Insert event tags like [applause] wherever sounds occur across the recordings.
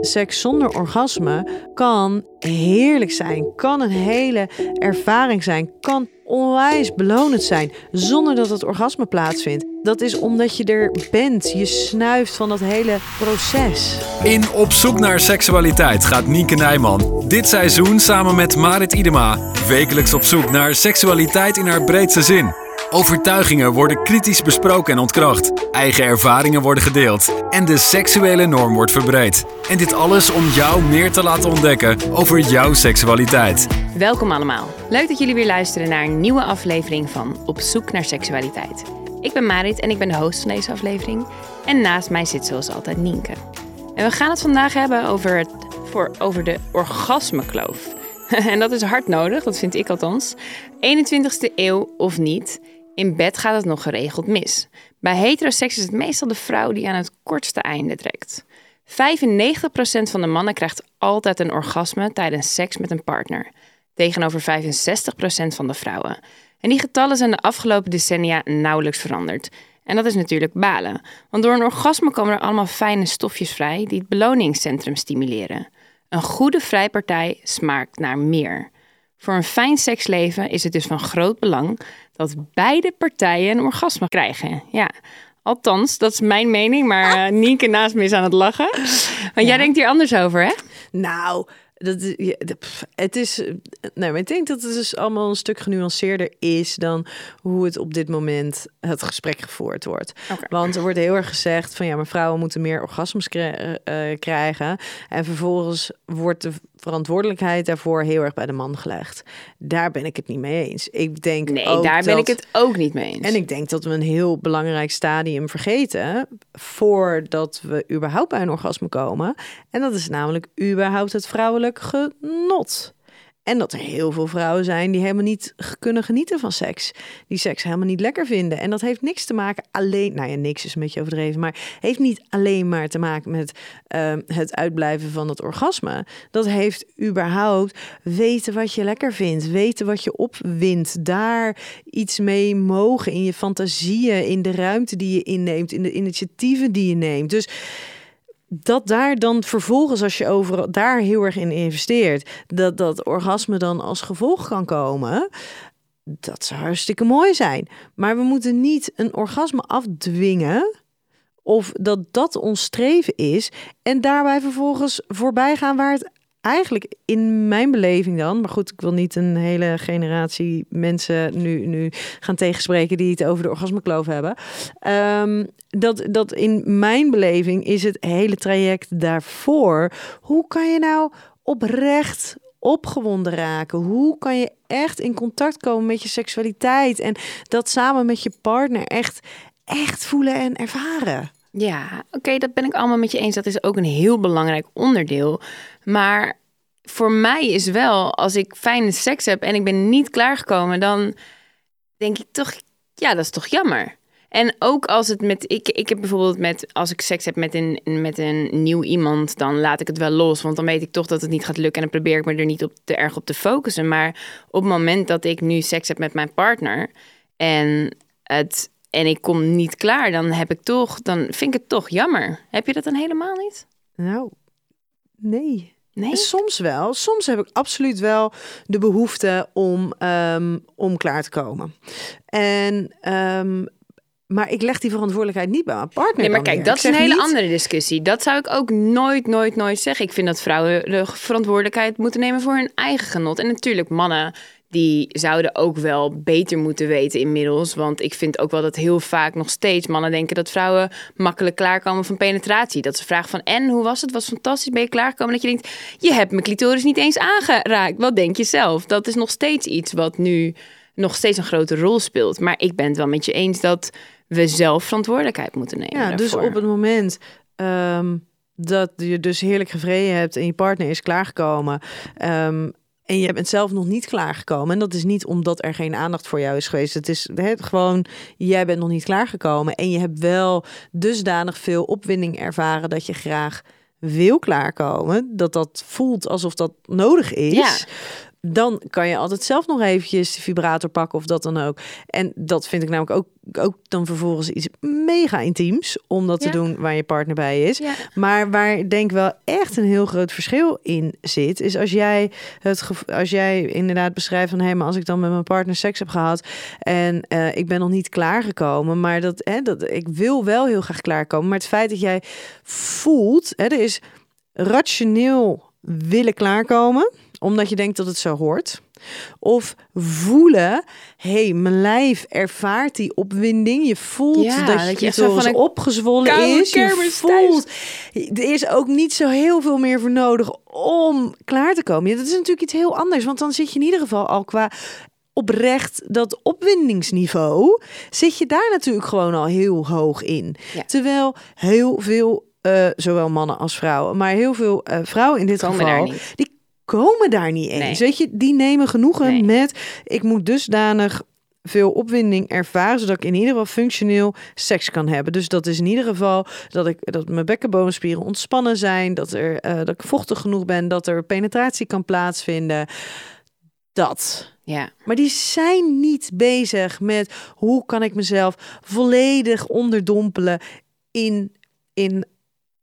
Seks zonder orgasme kan heerlijk zijn, kan een hele ervaring zijn, kan onwijs belonend zijn zonder dat het orgasme plaatsvindt. Dat is omdat je er bent, je snuift van dat hele proces. In Op zoek naar seksualiteit gaat Nienke Nijman dit seizoen samen met Marit Idema wekelijks op zoek naar seksualiteit in haar breedste zin. Overtuigingen worden kritisch besproken en ontkracht. Eigen ervaringen worden gedeeld. En de seksuele norm wordt verbreed. En dit alles om jou meer te laten ontdekken over jouw seksualiteit. Welkom allemaal. Leuk dat jullie weer luisteren naar een nieuwe aflevering van Op zoek naar seksualiteit. Ik ben Marit en ik ben de host van deze aflevering. En naast mij zit zoals altijd Nienke. En we gaan het vandaag hebben over, het, voor, over de orgasmekloof. [laughs] en dat is hard nodig, dat vind ik althans. 21ste eeuw of niet. In bed gaat het nog geregeld mis. Bij heteroseks is het meestal de vrouw die aan het kortste einde trekt. 95% van de mannen krijgt altijd een orgasme tijdens seks met een partner, tegenover 65% van de vrouwen. En die getallen zijn de afgelopen decennia nauwelijks veranderd. En dat is natuurlijk balen, want door een orgasme komen er allemaal fijne stofjes vrij die het beloningscentrum stimuleren. Een goede vrijpartij smaakt naar meer. Voor een fijn seksleven is het dus van groot belang dat beide partijen een orgasme krijgen. Ja, althans, dat is mijn mening, maar uh, [laughs] Nienke naast me is aan het lachen. Want jij denkt hier anders over, hè? Nou, dat, het is. Nou, ik denk dat het dus allemaal een stuk genuanceerder is dan hoe het op dit moment het gesprek gevoerd wordt. Want er wordt heel erg gezegd van ja, maar vrouwen moeten meer orgasmes eh, krijgen. En vervolgens wordt de verantwoordelijkheid daarvoor heel erg bij de man gelegd. Daar ben ik het niet mee eens. Ik denk nee, daar ben ik het ook niet mee eens. En ik denk dat we een heel belangrijk stadium vergeten voordat we überhaupt bij een orgasme komen. En dat is namelijk überhaupt het vrouwelijk genot. En dat er heel veel vrouwen zijn die helemaal niet kunnen genieten van seks. Die seks helemaal niet lekker vinden. En dat heeft niks te maken alleen, nou ja, niks is een beetje overdreven, maar heeft niet alleen maar te maken met ehm, het uitblijven van het orgasme. Dat heeft überhaupt weten wat je lekker vindt, weten wat je opwint, daar iets mee mogen in je fantasieën, in de ruimte die je inneemt, in de initiatieven die je neemt. Dus dat daar dan vervolgens, als je over daar heel erg in investeert, dat dat orgasme dan als gevolg kan komen. Dat zou hartstikke mooi zijn. Maar we moeten niet een orgasme afdwingen. Of dat dat ons streven is. En daarbij vervolgens voorbij gaan waar het eigenlijk in mijn beleving dan, maar goed, ik wil niet een hele generatie mensen nu, nu gaan tegenspreken die het over de orgasmekloof hebben. Um, dat, dat in mijn beleving is het hele traject daarvoor. Hoe kan je nou oprecht opgewonden raken? Hoe kan je echt in contact komen met je seksualiteit en dat samen met je partner echt, echt voelen en ervaren? Ja, oké, dat ben ik allemaal met je eens. Dat is ook een heel belangrijk onderdeel. Maar voor mij is wel, als ik fijne seks heb en ik ben niet klaargekomen, dan denk ik toch, ja, dat is toch jammer. En ook als het met, ik, ik heb bijvoorbeeld met, als ik seks heb met een, met een nieuw iemand, dan laat ik het wel los. Want dan weet ik toch dat het niet gaat lukken en dan probeer ik me er niet op te erg op te focussen. Maar op het moment dat ik nu seks heb met mijn partner en het en ik kom niet klaar, dan heb ik toch, dan vind ik het toch jammer. Heb je dat dan helemaal niet? Nou, nee. Nee? Soms wel. Soms heb ik absoluut wel de behoefte om, um, om klaar te komen. En um, maar ik leg die verantwoordelijkheid niet bij mijn partner. Nee, maar kijk, dat is een hele andere discussie. Dat zou ik ook nooit, nooit, nooit zeggen. Ik vind dat vrouwen de verantwoordelijkheid moeten nemen voor hun eigen genot. En natuurlijk, mannen die zouden ook wel beter moeten weten inmiddels. Want ik vind ook wel dat heel vaak nog steeds mannen denken dat vrouwen makkelijk klaarkomen van penetratie. Dat ze vragen van, en hoe was het? Was fantastisch, ben je klaargekomen? Dat je denkt, je hebt mijn clitoris niet eens aangeraakt. Wat denk je zelf? Dat is nog steeds iets wat nu nog steeds een grote rol speelt. Maar ik ben het wel met je eens dat we zelf verantwoordelijkheid moeten nemen. Ja, dus op het moment um, dat je dus heerlijk gevreden hebt en je partner is klaargekomen. Um, En je bent zelf nog niet klaargekomen. En dat is niet omdat er geen aandacht voor jou is geweest. Het is hè, gewoon, jij bent nog niet klaargekomen. En je hebt wel dusdanig veel opwinding ervaren dat je graag wil klaarkomen. Dat dat voelt alsof dat nodig is. Ja. Dan kan je altijd zelf nog eventjes de vibrator pakken of dat dan ook. En dat vind ik namelijk ook, ook dan vervolgens iets mega intiems om dat Ja. te doen waar je partner bij is. Ja. Maar waar ik denk wel echt een heel groot verschil in zit, is als jij het als jij inderdaad beschrijft van hé, maar als ik dan met mijn partner seks heb gehad en eh, ik ben nog niet klaargekomen, maar dat, hè, dat ik wil wel heel graag klaarkomen, maar het feit dat jij voelt, hè, er is rationeel willen klaarkomen, omdat je denkt dat het zo hoort. Of voelen, hé, hey, mijn lijf ervaart die opwinding. Je voelt Ja, dat, dat je echt zo van opgezwollen is. Je voelt, er is ook niet zo heel veel meer voor nodig om klaar te komen. Ja, dat is natuurlijk iets heel anders, want dan zit je in ieder geval al qua oprecht dat opwindingsniveau, zit je daar natuurlijk gewoon al heel hoog in. Ja. Terwijl heel veel, eh, zowel mannen als vrouwen, maar heel veel eh, vrouwen in dit Komen geval, die komen daar niet eens. Nee. Weet je, die nemen genoegen Nee. met, ik moet dusdanig veel opwinding ervaren, zodat ik in ieder geval functioneel seks kan hebben. Dus dat is in ieder geval dat ik dat mijn bekkenbodemspieren ontspannen zijn, dat er eh, dat ik vochtig genoeg ben, dat er penetratie kan plaatsvinden. Dat. Ja. Maar die zijn niet bezig met hoe kan ik mezelf volledig onderdompelen in, in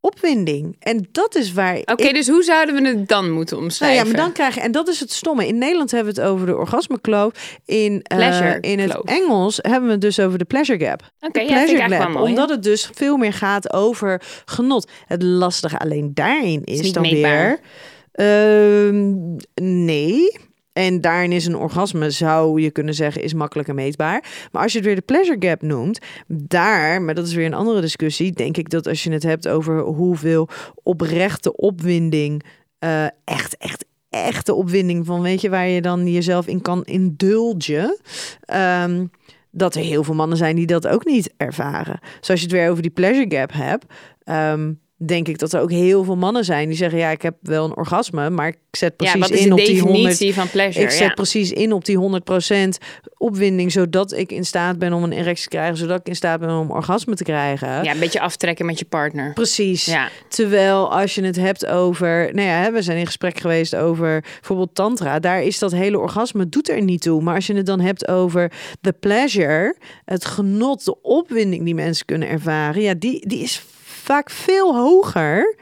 opwinding. En dat is waar Oké, ik dus hoe zouden we het dan moeten nou omschrijven? ja, maar dan krijg je, en dat is het stomme. In Nederland hebben we het over de orgasmekloof. In, eh, in het. Engels hebben we het dus over de pleasure gap. Oké, ja, pleasure gap. wel mooi. Omdat het dus veel meer gaat over genot. Het lastige alleen daarin is, dan meetbaar. weer. ehm, nee. En daarin is een orgasme, zou je kunnen zeggen, is makkelijker meetbaar. Maar als je het weer de pleasure gap noemt, daar, maar dat is weer een andere discussie, denk ik dat als je het hebt over hoeveel oprechte opwinding, eh, echt, echt, echte opwinding van, weet je, waar je dan jezelf in kan indulgen, ehm, dat er heel veel mannen zijn die dat ook niet ervaren. Dus je het weer over die pleasure gap hebt, ehm, denk ik dat er ook heel veel mannen zijn die zeggen, ja, ik heb wel een orgasme, maar ik zet ja, precies wat is in de op die 100 definitie van pleasure? ik zet ja. precies in op die 100% opwinding, zodat ik in staat ben om een erectie te krijgen, zodat ik in staat ben om orgasme te krijgen. ja, een beetje aftrekken met je partner. Precies. Ja, Terwijl als je het hebt over, nou ja, we zijn in gesprek geweest over bijvoorbeeld tantra, daar is dat hele orgasme doet er niet toe. Maar als je het dan hebt over the pleasure, het genot, de opwinding die mensen kunnen ervaren, ja, die, die is vaak veel hoger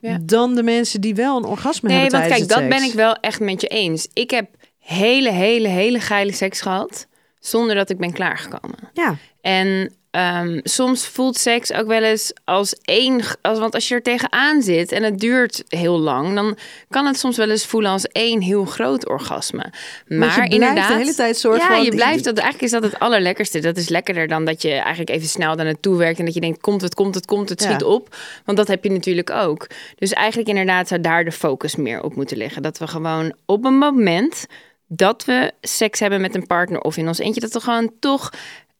Ja. dan de mensen die wel een orgasme Nee, hebben want kijk, dat ben ik wel echt met je eens. Ik heb hele, hele, hele geile seks gehad zonder dat ik ben klaargekomen. Ja, En ehm, soms voelt seks ook wel eens als één. Als, want als je er tegenaan zit en het duurt heel lang, dan kan het soms wel eens voelen als één heel groot orgasme. Maar je inderdaad, de hele tijd soort ja, van- je blijft dat. Eigenlijk is dat het allerlekkerste. Dat is lekkerder dan dat je eigenlijk even snel daar naartoe werkt en dat je denkt: komt het, komt het, komt het, Ja. schiet op. Want dat heb je natuurlijk ook. Dus eigenlijk inderdaad zou daar de focus meer op moeten liggen. Dat we gewoon op een moment dat we seks hebben met een partner of in ons eentje, dat we gewoon toch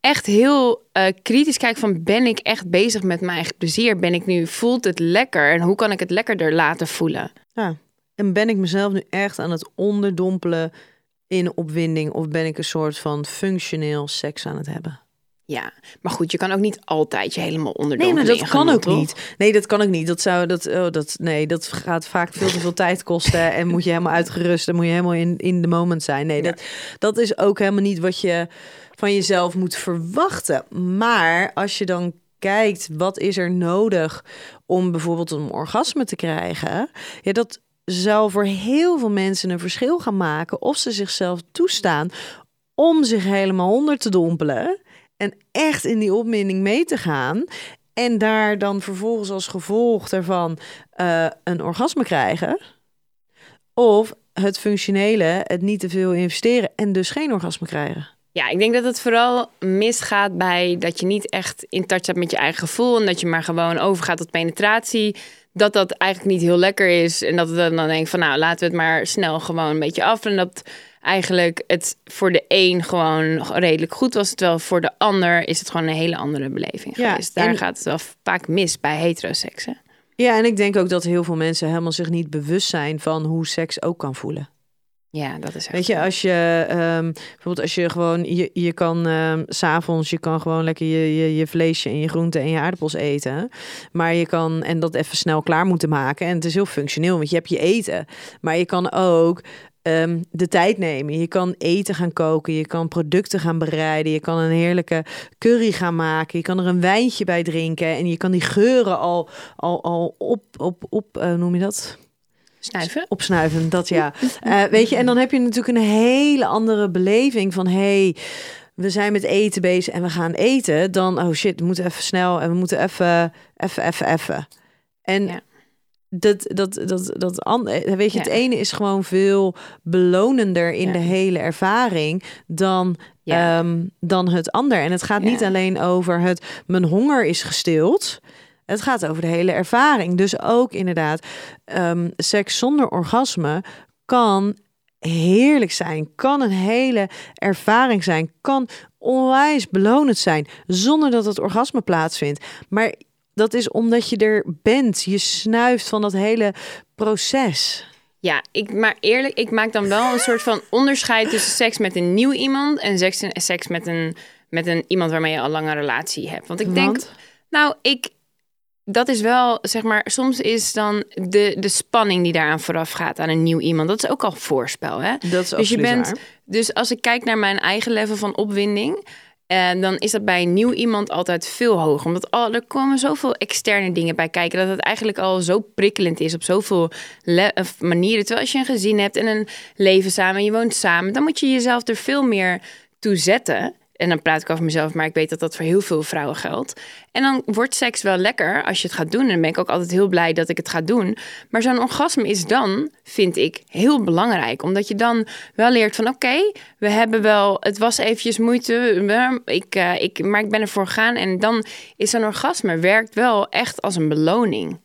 echt heel eh, kritisch kijken van ben ik echt bezig met mijn eigen plezier? Ben ik nu, voelt het lekker? En hoe kan ik het lekkerder laten voelen? Ja. En ben ik mezelf nu echt aan het onderdompelen in opwinding of ben ik een soort van functioneel seks aan het hebben? Ja, maar goed, je kan ook niet altijd je helemaal Nee, onderdompelen maar dat kan ook toch? niet. Nee, dat kan ook niet. Dat zou dat oh, dat nee, dat gaat vaak veel te veel tijd kosten [laughs] en moet je helemaal uitgerust en moet je helemaal in in de moment zijn. Nee, dat dat is ook helemaal niet wat je van jezelf moet verwachten. Maar als je dan kijkt, wat is er nodig om bijvoorbeeld een orgasme te krijgen? Ja, dat zou voor heel veel mensen een verschil gaan maken of ze zichzelf toestaan om zich helemaal onder te dompelen en echt in die opwinding mee te gaan. En daar dan vervolgens als gevolg daarvan eh, een orgasme krijgen. Of het functionele, het niet te veel investeren en dus geen orgasme krijgen. Ja, ik denk dat het vooral misgaat bij dat je niet echt in touch hebt met je eigen gevoel. En dat je maar gewoon overgaat tot penetratie. Dat dat eigenlijk niet heel lekker is. En dat het dan dan denkt van nou, laten we het maar snel gewoon een beetje af. En dat eigenlijk het voor de een gewoon redelijk goed was. Terwijl voor de ander is het gewoon een hele andere beleving Ja, geweest. Daar en- gaat het wel vaak mis bij heteroseks. hè? Ja, en ik denk ook dat heel veel mensen helemaal zich niet bewust zijn van hoe seks ook kan voelen. Ja, dat is echt Weet je, als je ehm, bijvoorbeeld als je gewoon, je, je kan ehm, s s'avonds, je kan gewoon lekker je, je, je vleesje en je groenten en je aardappels eten. Maar je kan, en dat even snel klaar moeten maken. En het is heel functioneel, want je hebt je eten. Maar je kan ook ehm, de tijd nemen. Je kan eten gaan koken, je kan producten gaan bereiden. Je kan een heerlijke curry gaan maken. Je kan er een wijntje bij drinken. En je kan die geuren al, al, al op, op, op eh, noem je dat? Snuiven? Opsnuiven, dat ja. [laughs] Eh, weet je, en dan heb je natuurlijk een hele andere beleving van... hey, we zijn met eten bezig en we gaan eten. Dan, oh shit, we moeten even snel en we moeten even, even, even, even. En Ja. dat, dat, dat, dat, an- weet je, het ene is gewoon veel belonender in Ja. de hele ervaring dan, ehm, dan het ander. En het gaat niet alleen over het, mijn honger is gestild. Het gaat over de hele ervaring. Dus ook inderdaad, ehm, seks zonder orgasme kan heerlijk zijn, kan een hele ervaring zijn, kan onwijs belonend zijn, zonder dat het orgasme plaatsvindt. Maar dat is omdat je er bent. Je snuift van dat hele proces. Ja, ik, maar eerlijk, ik maak dan wel een soort van onderscheid tussen seks met een nieuw iemand en seks, seks met, een, met een iemand waarmee je al lang een relatie hebt. Want ik denk, Want? nou, ik, dat is wel, zeg maar, soms is dan de, de spanning die daaraan vooraf gaat aan een nieuw iemand, dat is ook al voorspel, hè? Dat is Dus je bent, waar. dus als ik kijk naar mijn eigen level van opwinding, en dan is dat bij een nieuw iemand altijd veel hoger. Omdat al, er komen zoveel externe dingen bij kijken. Dat het eigenlijk al zo prikkelend is op zoveel manieren. Terwijl als je een gezin hebt en een leven samen en je woont samen. Dan moet je jezelf er veel meer toe zetten. En dan praat ik over mezelf, maar ik weet dat dat voor heel veel vrouwen geldt. En dan wordt seks wel lekker als je het gaat doen. En dan ben ik ook altijd heel blij dat ik het ga doen. Maar zo'n orgasme is dan, vind ik, heel belangrijk. Omdat je dan wel leert van oké, we hebben wel, het was eventjes moeite, maar ik, eh, ik, maar ik ben ervoor gegaan. En dan is zo'n orgasme werkt wel echt als een beloning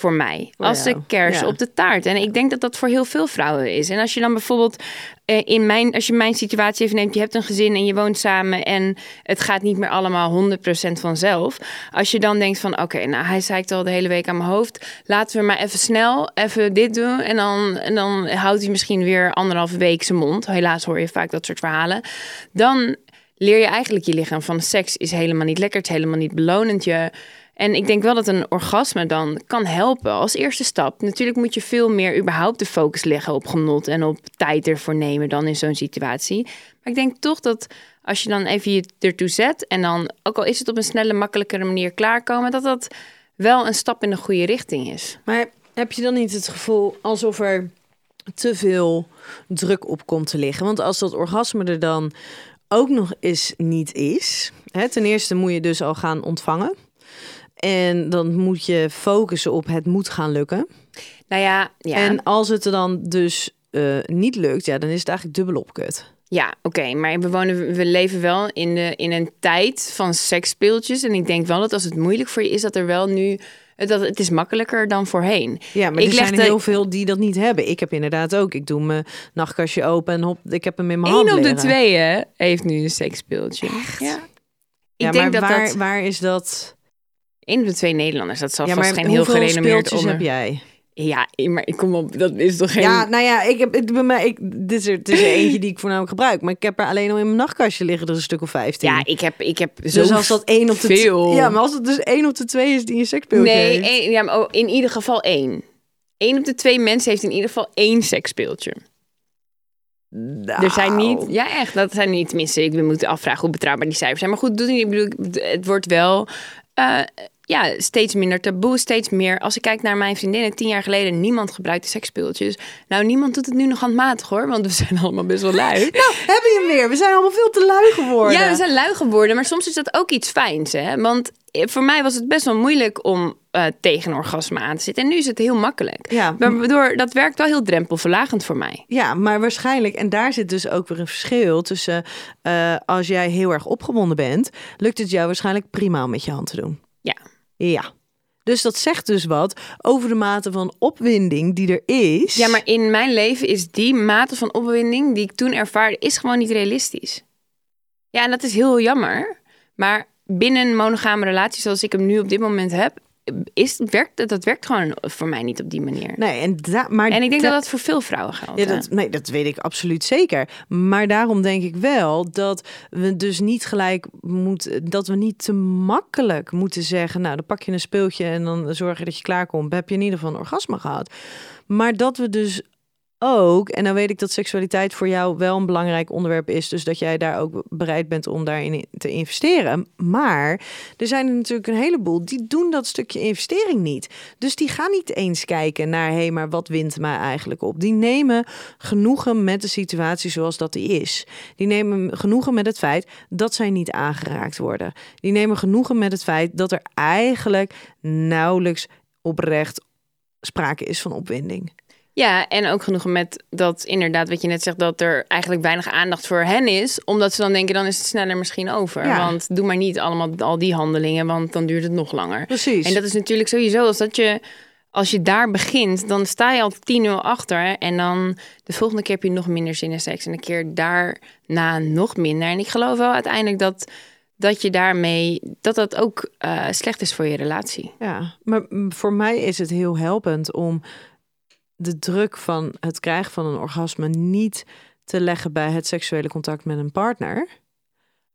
voor mij. Als de jou, kers ja. op de taart. En ik denk dat dat voor heel veel vrouwen is. En als je dan bijvoorbeeld eh, in mijn, als je mijn situatie even neemt, je hebt een gezin en je woont samen en het gaat niet meer allemaal 100% vanzelf. Als je dan denkt van oké, nou hij zeikt al de hele week aan mijn hoofd. Laten we maar even snel even dit doen. En dan, en dan houdt hij misschien weer anderhalve week zijn mond. Helaas hoor je vaak dat soort verhalen. Dan leer je eigenlijk je lichaam van seks is helemaal niet lekker, het is helemaal niet belonend. Je, en ik denk wel dat een orgasme dan kan helpen als eerste stap. Natuurlijk moet je veel meer überhaupt de focus leggen op genot en op tijd ervoor nemen dan in zo'n situatie. Maar ik denk toch dat als je dan even je ertoe zet en dan, ook al is het op een snelle, makkelijkere manier klaarkomen, dat dat wel een stap in de goede richting is. Maar heb je dan niet het gevoel alsof er te veel druk op komt te liggen? Want als dat orgasme er dan ook nog eens niet is. Hè, ten eerste moet je dus al gaan ontvangen. En dan moet je focussen op het moet gaan lukken. Nou ja, ja. En als het er dan dus eh, niet lukt, ja, dan is het eigenlijk dubbel op kut. Ja, oké, maar we, wonen, we leven wel in, de, in een tijd van seksspeeltjes. En ik denk wel dat als het moeilijk voor je is, dat er wel nu. Dat het is makkelijker dan voorheen. Ja, maar Ik er zijn heel veel die dat niet hebben. Ik heb inderdaad ook. Ik doe mijn nachtkastje open en hop, ik heb hem in mijn hand Eén op de twee hè, heeft nu een seksspeeltje. Ja. Ik ja, denk maar dat waar, dat. waar is dat? Eén op de twee Nederlanders, dat zal ja, vast geen heel gerenommeerd onder. heb jij? Ja, maar ik kom op, dat is toch geen. Ja, nou ja, ik heb bij mij. Ik, dit is er, het is er eentje die ik voornamelijk gebruik, maar ik heb er alleen al in mijn nachtkastje liggen er een stuk of 15. Ja, ik heb, ik heb zo dus als dat één op de veel. Ja, maar als het dus één op de twee is die een seksspeeltje Nee, heeft. één- ja, maar oh, in ieder geval één. Eén op de twee mensen heeft in ieder geval één seksspeeltje. Nou, Er zijn niet, ja echt, dat zijn niet, tenminste, ik we moeten afvragen hoe betrouwbaar die cijfers zijn. Maar goed, niet, ik bedoel, het wordt wel eh, ja, steeds minder taboe, steeds meer. Als ik kijk naar mijn vriendinnen, tien jaar geleden, niemand gebruikte seksspeeltjes. Nou, niemand doet het nu nog handmatig hoor, want we [laughs] zijn allemaal best wel lui. Nou, hebben je hem weer? We zijn allemaal veel te lui geworden. Ja, we zijn lui geworden, maar soms is dat ook iets fijns. Hè? Want voor mij was het best wel moeilijk om eh, tegen orgasme aan te zitten. En nu is het heel makkelijk. Ja. Maar Waardoor, dat werkt wel heel drempelverlagend voor mij. Ja, maar waarschijnlijk, en daar zit dus ook weer een verschil tussen eh, als jij heel erg opgewonden bent, lukt het jou waarschijnlijk prima om met je hand te doen. Ja. Ja. Dus dat zegt dus wat over de mate van opwinding die er is. Ja, maar in mijn leven is die mate van opwinding die ik toen ervaarde, is gewoon niet realistisch. Ja, en dat is heel jammer. Maar binnen een monogame relatie zoals ik hem nu op dit moment heb, is, werkt, dat werkt gewoon voor mij niet op die manier. Nee, en, da- maar En ik denk da- dat dat voor veel vrouwen geldt. Ja, dat, nee, dat weet ik absoluut zeker. Maar daarom denk ik wel dat we dus niet gelijk moeten, dat we niet te makkelijk moeten zeggen, nou, dan pak je een speeltje en dan zorg je dat je klaarkomt. Heb je in ieder geval een orgasme gehad. Maar dat we dus ook, en dan weet ik dat seksualiteit voor jou wel een belangrijk onderwerp is, dus dat jij daar ook bereid bent om daarin te investeren. Maar er zijn er natuurlijk een heleboel die doen dat stukje investering niet. Dus die gaan niet eens kijken naar, hé, hey, maar wat wint mij eigenlijk op? Die nemen genoegen met de situatie zoals dat die is. Die nemen genoegen met het feit dat zij niet aangeraakt worden. Die nemen genoegen met het feit dat er eigenlijk nauwelijks oprecht sprake is van opwinding. Ja, en ook genoeg met dat inderdaad, wat je net zegt, dat er eigenlijk weinig aandacht voor hen is. Omdat ze dan denken, dan is het sneller misschien over. Ja. Want doe maar niet allemaal al die handelingen, want dan duurt het nog langer. Precies. En dat is natuurlijk sowieso, als, dat je, als je daar begint, dan sta je al 10-0 achter. En dan de volgende keer heb je nog minder zin in seks. En de keer daarna nog minder. En ik geloof wel uiteindelijk dat, dat je daarmee, dat dat ook eh, slecht is voor je relatie. Ja, maar voor mij is het heel helpend om de druk van het krijgen van een orgasme niet te leggen bij het seksuele contact met een partner.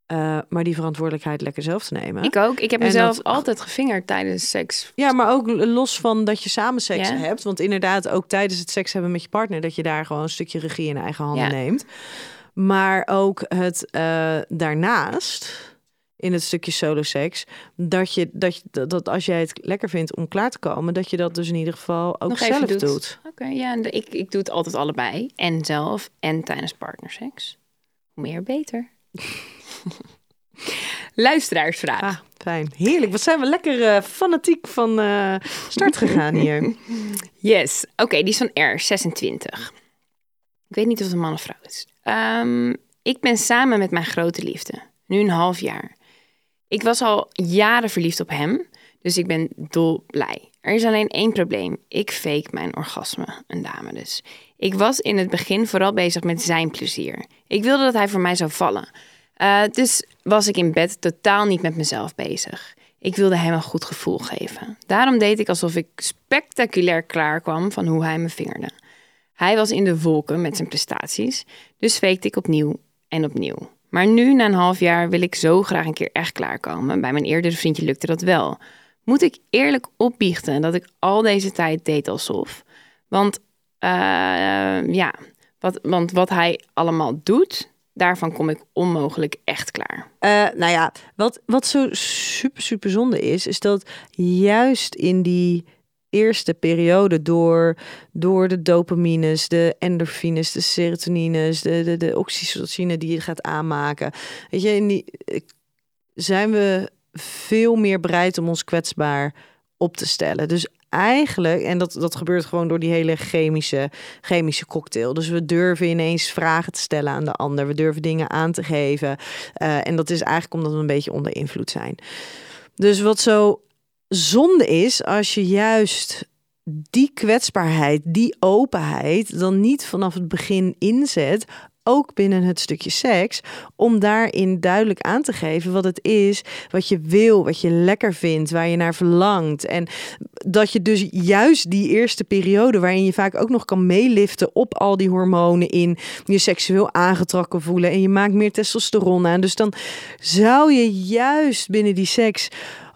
eh, maar die verantwoordelijkheid lekker zelf te nemen. Ik ook. Ik heb mezelf dat- altijd gevingerd tijdens seks. Ja, maar ook los van dat je samen seks Ja. hebt. Want inderdaad, ook tijdens het seks hebben met je partner, dat je daar gewoon een stukje regie in eigen handen Ja. neemt. Maar ook het eh, daarnaast, in het stukje solo seks, dat je dat, je, dat, als jij het lekker vindt om klaar te komen, dat je dat dus in ieder geval ook Nog zelf doet. doet. Oké, ja, ik, ik doe het altijd allebei. En zelf en tijdens partnerseks. Hoe meer, beter. [laughs] Luisteraarsvraag. Ah, fijn. Heerlijk. Wat zijn we lekker eh, fanatiek van eh, start gegaan hier. [laughs] Yes. Oké, die is van R, 26. Ik weet niet of het een man of vrouw is. Ehm, ik ben samen met mijn grote liefde. Nu een half jaar. Ik was al jaren verliefd op hem. Dus ik ben dol blij. Er is alleen één probleem. Ik fake mijn orgasme. Een dame dus. Ik was in het begin vooral bezig met zijn plezier. Ik wilde dat hij voor mij zou vallen. Eh, dus was ik in bed totaal niet met mezelf bezig. Ik wilde hem een goed gevoel geven. Daarom deed ik alsof ik spectaculair klaar kwam van hoe hij me vingerde. Hij was in de wolken met zijn prestaties, dus fakte ik opnieuw en opnieuw. Maar nu, na een half jaar, wil ik zo graag een keer echt klaarkomen. Bij mijn eerdere vriendje lukte dat wel. Moet ik eerlijk opbiechten dat ik al deze tijd deed alsof? Want, eh, ja, wat, want wat hij allemaal doet, daarvan kom ik onmogelijk echt klaar. Eh, nou ja, wat, wat zo super, super zonde is, is dat juist in die eerste periode door, door de dopamines, de endorfines, de serotonines, de, de, de oxytocine die je gaat aanmaken. Weet je, in die, eh, zijn we veel meer bereid om ons kwetsbaar op te stellen. Dus eigenlijk, en dat, dat gebeurt gewoon door die hele chemische, chemische cocktail. Dus we durven ineens vragen te stellen aan de ander. We durven dingen aan te geven. Eh, en dat is eigenlijk omdat we een beetje onder invloed zijn. Dus wat zo zonde is, als je juist die kwetsbaarheid, die openheid, dan niet vanaf het begin inzet, ook binnen het stukje seks, om daarin duidelijk aan te geven wat het is, wat je wil, wat je lekker vindt, waar je naar verlangt. En dat je dus juist die eerste periode, waarin je vaak ook nog kan meeliften op al die hormonen in, je seksueel aangetrokken voelen en je maakt meer testosteron aan. Dus dan zou je juist binnen die seks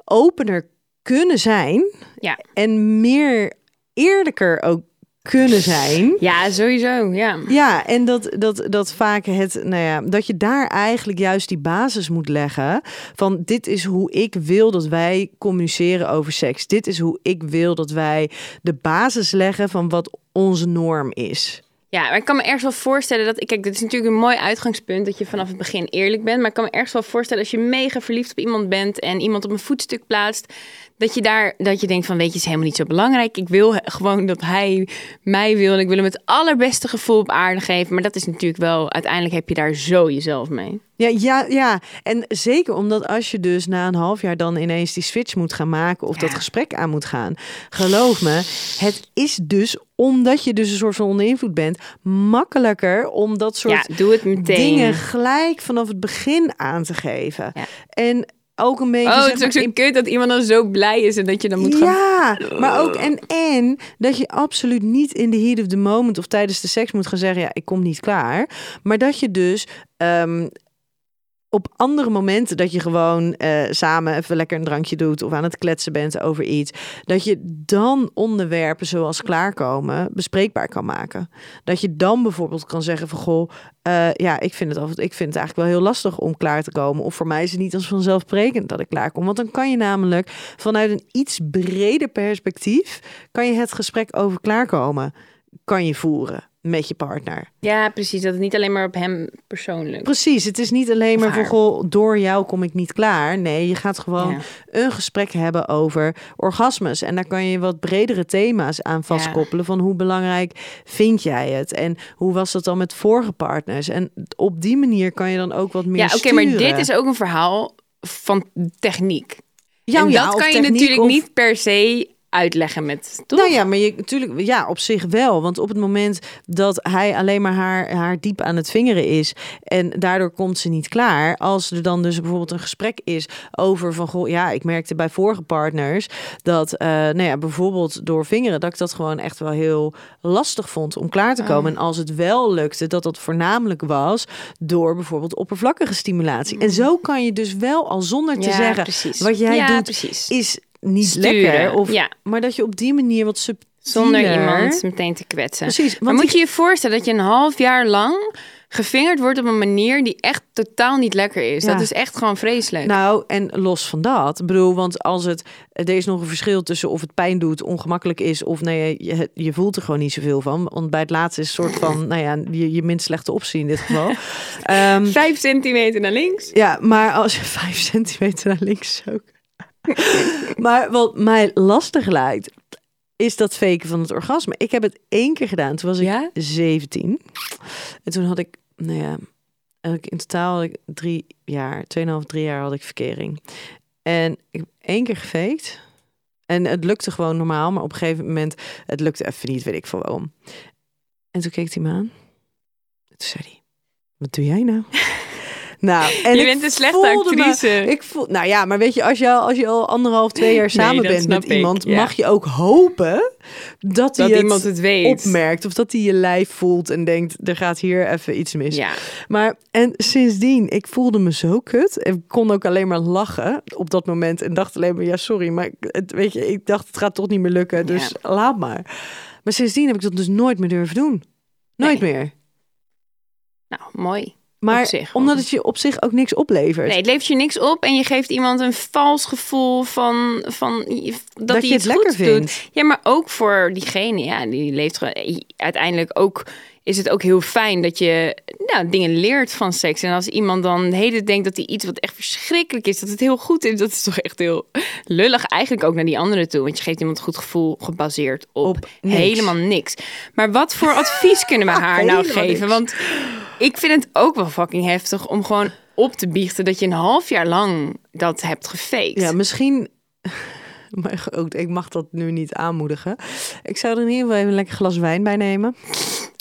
opener kunnen zijn Ja. en meer eerlijker ook kunnen zijn. Ja, sowieso, ja. Ja, en dat, dat, dat vaak het, nou ja, dat je daar eigenlijk juist die basis moet leggen van dit is hoe ik wil dat wij communiceren over seks. Dit is hoe ik wil dat wij de basis leggen van wat onze norm is. Ja, maar ik kan me ergens wel voorstellen dat... Kijk, dit is natuurlijk een mooi uitgangspunt dat je vanaf het begin eerlijk bent. Maar ik kan me ergens wel voorstellen als je mega verliefd op iemand bent... en iemand op een voetstuk plaatst... dat je daar dat je denkt van, weet je, het is helemaal niet zo belangrijk. Ik wil gewoon dat hij mij wil en ik wil hem het allerbeste gevoel op aarde geven. Maar dat is natuurlijk wel... Uiteindelijk heb je daar zo jezelf mee. Ja, ja, ja, en zeker omdat als je dus na een half jaar dan ineens die switch moet gaan maken of dat gesprek aan moet gaan, geloof me, het is dus omdat je dus een soort van onder invloed bent, makkelijker om dat soort Ja, doe het meteen. dingen gelijk vanaf het begin aan te geven. Ja. En ook een beetje... Oh, het is ook zo kut dat iemand dan zo blij is en dat je dan moet gaan... ja, maar ook en, en dat je absoluut niet in de heat of the moment of tijdens de seks moet gaan zeggen: ja, ik kom niet klaar. Maar dat je dus ehm, op andere momenten dat je gewoon eh, samen even lekker een drankje doet of aan het kletsen bent over iets, dat je dan onderwerpen zoals klaarkomen bespreekbaar kan maken. Dat je dan bijvoorbeeld kan zeggen van goh, eh, ja, ik vind het ik vind het eigenlijk wel heel lastig om klaar te komen. Of voor mij is het niet als vanzelfsprekend dat ik klaar kom. Want dan kan je namelijk vanuit een iets breder perspectief kan je het gesprek over klaarkomen kan je voeren met je partner. Ja, precies. Dat het niet alleen maar op hem persoonlijk. Precies, het is niet alleen maar goh, door jou kom ik niet klaar. Nee, je gaat gewoon Ja. een gesprek hebben over orgasmes. En daar kan je wat bredere thema's aan vastkoppelen. Van hoe belangrijk vind jij het? En hoe was dat dan met vorige partners? En op die manier kan je dan ook wat meer Ja, oké, maar dit is ook een verhaal van techniek. Ja, en ja, dat of kan je natuurlijk of- niet per se uitleggen met... Toch? Nou ja, maar je natuurlijk, ja, op zich wel. Want op het moment dat hij alleen maar haar, haar diep aan het vingeren is en daardoor komt ze niet klaar. Als er dan dus bijvoorbeeld een gesprek is over van goh, ja, ik merkte bij vorige partners dat, eh, nou ja, bijvoorbeeld door vingeren, dat ik dat gewoon echt wel heel lastig vond om klaar te komen. En als het wel lukte, dat dat voornamelijk was door bijvoorbeeld oppervlakkige stimulatie. En zo kan je dus wel al zonder te Ja, zeggen precies. wat jij Ja, doet precies. is niet Sturen, lekker. Of, ja. Maar dat je op die manier wat subtieler... Zonder iemand meteen te kwetsen. Precies, Maar moet je je voorstellen dat je een half jaar lang gevingerd wordt op een manier die echt totaal niet lekker is. Ja. Dat is echt gewoon vreselijk. Nou, en los van dat. Bedoel, want als het... Er is nog een verschil tussen of het pijn doet, ongemakkelijk is... of nee, je, je voelt er gewoon niet zoveel van. Want bij het laatste is een soort van... nou ja, je, je minst slechte optie in dit geval. [laughs] Ehm, Vijf centimeter naar links. ja, maar als je [laughs] vijf centimeter naar links ook... [laughs] maar wat mij lastig lijkt... is dat faken van het orgasme. Ik heb het één keer gedaan. Toen was ik Ja? 17. En toen had ik, nou ja, in totaal had ik drie jaar, tweeënhalf, drie jaar had ik verkering. En ik heb één keer gefaked. En het lukte gewoon normaal, maar op een gegeven moment, het lukte even niet, weet ik veel waarom. En toen keek hij me aan. Toen zei hij, wat doe jij nou? [laughs] nou, en je ik bent een slechte me- ik voel, nou ja, maar weet je, als je al, als je al anderhalf, twee jaar samen bent met ik, iemand, ja. mag je ook hopen dat, hij dat iemand het weet. opmerkt. Of dat hij je lijf voelt en denkt, er gaat hier even iets mis. Ja. Maar en sindsdien, ik voelde me zo kut. Ik kon ook alleen maar lachen op dat moment. En dacht alleen maar, ja sorry, maar het, weet je, ik dacht het gaat toch niet meer lukken. Dus laat maar. Maar sindsdien heb ik dat dus nooit meer durven doen. Nooit meer. Nou, mooi. Maar zich, omdat het je op zich ook niks oplevert. Nee, het levert je niks op en je geeft iemand een vals gevoel van, van dat, Dat hij je het lekker goed vindt. doet. Ja, maar ook voor diegene, ja, die leeft gewoon. Uiteindelijk ook is het ook heel fijn dat je nou, dingen leert van seks. En als iemand dan de hele denkt dat hij iets wat echt verschrikkelijk is, dat het heel goed is, dat is toch echt heel lullig. Eigenlijk ook naar die anderen toe, want je geeft iemand een goed gevoel gebaseerd op, Op niks. helemaal niks. Maar wat voor advies kunnen we [laughs] haar nou geven? Want ik vind het ook wel fucking heftig om gewoon op te biechten dat je een half jaar lang dat hebt gefaked. Ja, misschien. [laughs] Maar ook, ik mag dat nu niet aanmoedigen. Ik zou er in ieder geval even een lekker glas wijn bij nemen.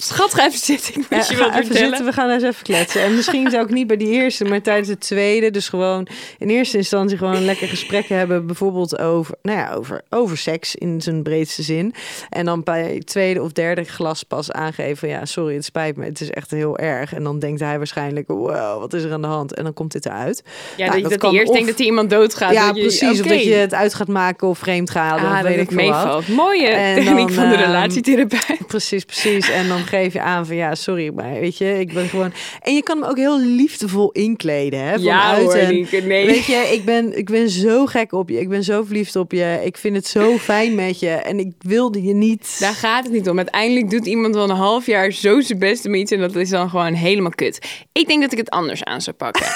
Schat, ga even zitten. Ik moet je vertellen. we gaan eens even kletsen. En misschien zou ik niet bij die eerste, maar tijdens de tweede. Dus gewoon in eerste instantie gewoon een lekker gesprek hebben. Bijvoorbeeld over, nou ja, over, over seks in zijn breedste zin. En dan bij het tweede of derde glas pas aangeven. van, Ja, sorry, het spijt me. Het is echt heel erg. En dan denkt hij waarschijnlijk, wow, wat is er aan de hand? En dan komt dit eruit. Ja, Nou, dat, dat dat kan hij eerst of- denkt dat hij iemand doodgaat. ja, je, precies. Of dat je het uit gaat maken of vreemd gaat. Ah, of dat weet het ik meevalt. Mooie En techniek dan, van de ehm, relatietherapeut. Precies, precies. En dan geef je aan van ja, sorry, maar weet je, ik ben gewoon. En je kan hem ook heel liefdevol inkleden, hè? Ja hoor, een- Nienke, nee. Weet je, ik ben, ik ben zo gek op je. Ik ben zo verliefd op je. Ik vind het zo fijn met je. En ik wilde je niet. Daar gaat het niet om. Uiteindelijk doet iemand wel een half jaar zo zijn best om iets en dat is dan gewoon helemaal kut. Ik denk dat ik het anders aan zou pakken.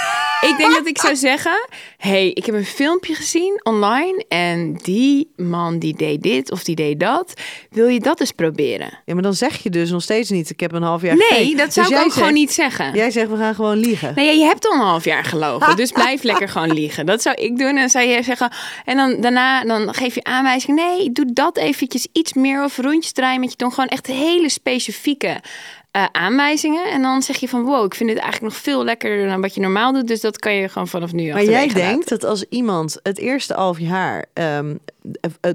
Ik denk dat ik zou zeggen: hey, ik heb een filmpje gezien online en die man die deed dit of die deed dat. Wil je dat eens proberen? Ja, maar dan zeg je dus nog steeds niet. Ik heb een half jaar. Nee, dat zou Dus ik ook gewoon niet zeggen. Jij zegt we gaan gewoon liegen. Nee, je hebt al een half jaar gelogen, dus [laughs] blijf lekker gewoon liegen. Dat zou ik doen. En zou je zeggen, en dan daarna dan geef je aanwijzing. Nee, doe dat eventjes iets meer of rondjes draaien met je tong. Gewoon echt hele specifieke eh, aanwijzingen. En dan zeg je van wow, ik vind dit eigenlijk nog veel lekkerder dan wat je normaal doet. Dus dat kan je gewoon vanaf nu Maar jij laten. denkt dat als iemand het eerste half jaar ehm,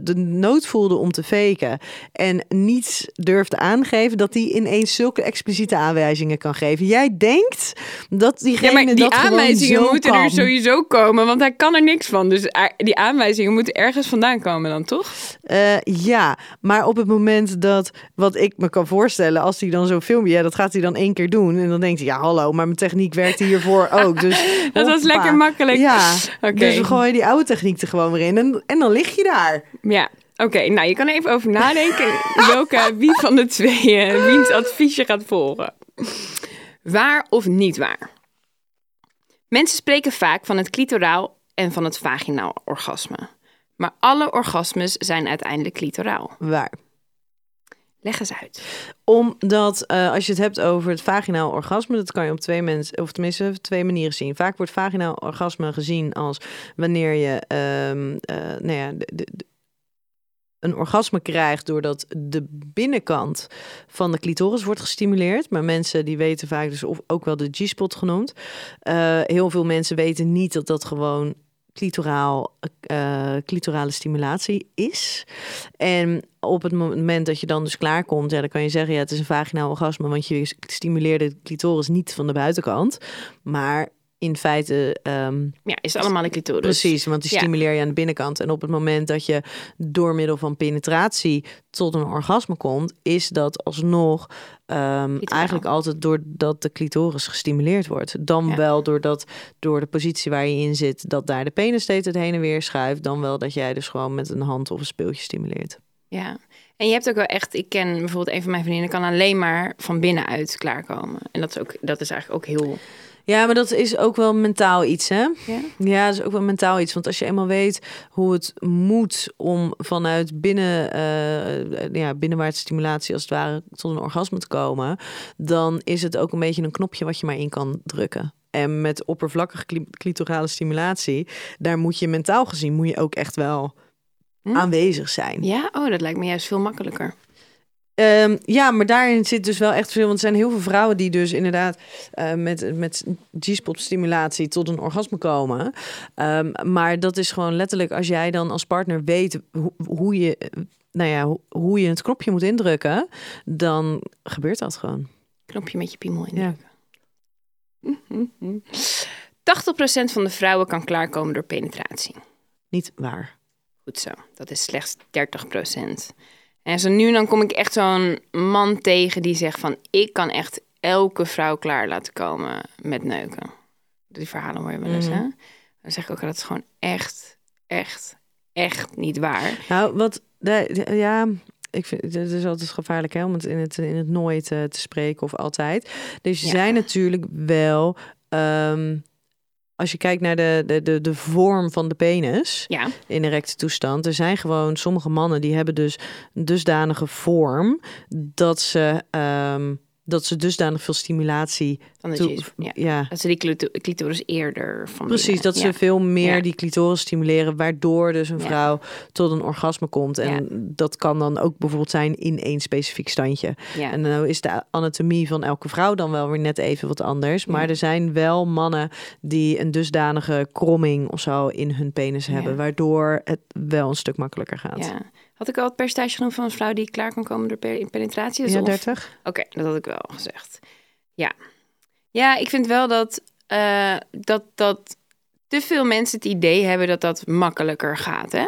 de nood voelde om te faken en niets durfde aangeven, dat die ineens zulke expliciete aanwijzingen kan geven. Jij denkt dat diegene Ja, maar die dat aanwijzingen moeten kan. er sowieso komen, want hij kan er niks van. Dus die aanwijzingen moeten ergens vandaan komen dan, toch? Eh, ja, maar op het moment dat, wat ik me kan voorstellen, als hij dan zo'n filmpje, ja, dat gaat hij dan één keer doen. En dan denkt hij, ja, hallo, maar mijn techniek werkte hiervoor [laughs] ook. Dus, Dat was lekker makkelijk. Ja, [laughs] dus we gooien die oude techniek er gewoon weer in. En, en dan lig je daar. Ja, oké. nou, je kan even over nadenken [laughs] welke, wie van de twee eh, wiens advies je gaat volgen. Waar of niet waar? Mensen spreken vaak van het clitoraal en van het vaginaal orgasme. Maar alle orgasmes zijn uiteindelijk clitoraal. Waar? Leg eens uit. Omdat eh, als je het hebt over het vaginaal orgasme, dat kan je op twee mensen, of tenminste twee manieren zien. Vaak wordt vaginaal orgasme gezien als wanneer je eh, nou ja, een orgasme krijgt doordat de binnenkant van de clitoris wordt gestimuleerd. Maar mensen die weten vaak dus of ook wel de G-spot genoemd. Eh, heel veel mensen weten niet dat dat gewoon clitoraal, eh, clitorale stimulatie is. En op het moment dat je dan dus klaarkomt, ja, dan kan je zeggen, ja, het is een vaginaal orgasme, want je stimuleert de clitoris niet van de buitenkant, maar in feite ehm, Ja, is allemaal een clitoris. precies, want die stimuleer je aan de binnenkant. En op het moment dat je door middel van penetratie tot een orgasme komt, is dat alsnog ehm, eigenlijk altijd doordat de clitoris gestimuleerd wordt. Dan Ja. wel doordat door de positie waar je in zit, dat daar de penis steeds het heen en weer schuift. Dan wel dat jij dus gewoon met een hand of een speeltje stimuleert. Ja. En je hebt ook wel echt, ik ken bijvoorbeeld een van mijn vriendinnen, kan alleen maar van binnenuit klaarkomen. En dat is, ook, dat is eigenlijk ook heel. Ja, maar dat is ook wel mentaal iets, hè? Ja? Ja, dat is ook wel mentaal iets. Want als je eenmaal weet hoe het moet om vanuit binnen, eh, ja, binnenwaartse stimulatie als het ware tot een orgasme te komen, dan is het ook een beetje een knopje wat je maar in kan drukken. En met oppervlakkige cli- clitorale stimulatie, daar moet je mentaal gezien moet je ook echt wel Hm? aanwezig zijn. ja, oh, dat lijkt me juist veel makkelijker. Ehm, ja, maar daarin zit dus wel echt verschil. Want er zijn heel veel vrouwen die dus inderdaad eh, met, met G-spot stimulatie tot een orgasme komen. Ehm, maar dat is gewoon letterlijk als jij dan als partner weet hoe, hoe je, nou ja, hoe, hoe je het knopje moet indrukken, dan gebeurt dat gewoon. Knopje met je piemel in. Ja. 80% van de vrouwen kan klaarkomen door penetratie. Niet waar. Goed zo, dat is slechts 30%. En zo nu dan kom ik echt zo'n man tegen die zegt van... ik kan echt elke vrouw klaar laten komen met neuken. Die verhalen hoor je wel eens, Mhm. hè? Dan zeg ik ook, dat is gewoon echt, echt, echt niet waar. Nou, wat, de, de- ja, ik vind het is altijd gevaarlijk hè, om het in het, in het nooit eh, te spreken of altijd. Dus er Ja. zijn natuurlijk wel, ehm, als je kijkt naar de, de, de, de vorm van de penis Ja, in erecte toestand, er zijn gewoon sommige mannen die hebben dus een dusdanige vorm dat ze, ehm, dat ze dusdanig veel stimulatie dan dat, toe- je, ja, ja, dat ze die clito- clitoris eerder van Precies, dat ze veel meer Ja. die clitoris stimuleren, waardoor dus een vrouw tot een orgasme komt. En dat kan dan ook bijvoorbeeld zijn in één specifiek standje. En dan is de anatomie van elke vrouw dan wel weer net even wat anders. Maar er zijn wel mannen die een dusdanige kromming of zo in hun penis hebben, waardoor het wel een stuk makkelijker gaat. Ja. Had ik al het percentage genoemd van een vrouw die klaar kan komen door pe- penetratie? Dus Ja, of- 30? Oké, dat had ik wel gezegd. Ja. Ja, ik vind wel dat, eh, dat, dat te veel mensen het idee hebben dat dat makkelijker gaat. Hè?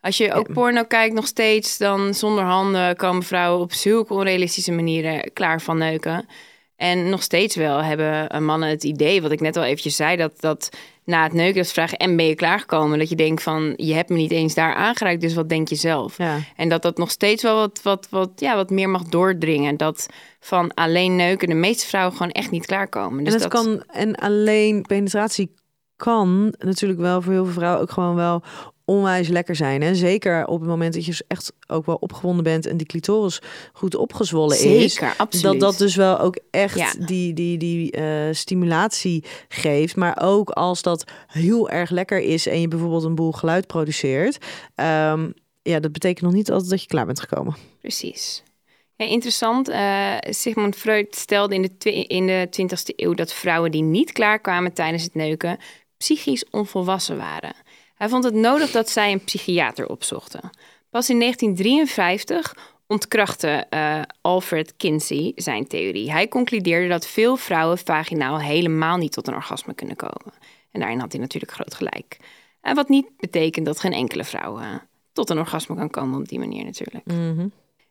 Als je ook Ja. porno kijkt, nog steeds, dan zonder handen komen vrouwen op zulke onrealistische manieren klaar van neuken. En nog steeds wel hebben eh, mannen het idee, wat ik net al eventjes zei, dat, dat na het neuken dat ze vragen, en ben je klaargekomen? Dat je denkt van, je hebt me niet eens daar aangeraakt, dus wat denk je zelf? Ja. En dat dat nog steeds wel wat, wat, wat, ja, wat meer mag doordringen. Dat van alleen neuken de meeste vrouwen gewoon echt niet klaarkomen. Dus en het dat, kan, en alleen penetratie kan natuurlijk wel voor heel veel vrouwen ook gewoon wel onwijs lekker zijn. En zeker op het moment dat je echt ook wel opgewonden bent en die clitoris goed opgezwollen is. Zeker, absoluut. Dat dat dus wel ook echt Ja. die, die, die eh, stimulatie geeft. Maar ook als dat heel erg lekker is en je bijvoorbeeld een boel geluid produceert. ehm, ja, dat betekent nog niet altijd dat je klaar bent gekomen. Precies. Ja, interessant. Uh, Sigmund Freud stelde in de, in de 20e eeuw dat vrouwen die niet klaarkwamen tijdens het neuken psychisch onvolwassen waren. Hij vond het nodig dat zij een psychiater opzochten. Pas in 1953 ontkrachtte uh, Alfred Kinsey zijn theorie. Hij concludeerde dat veel vrouwen vaginaal helemaal niet tot een orgasme kunnen komen. En daarin had hij natuurlijk groot gelijk. En wat niet betekent dat geen enkele vrouw uh, tot een orgasme kan komen op die manier natuurlijk. Mhm.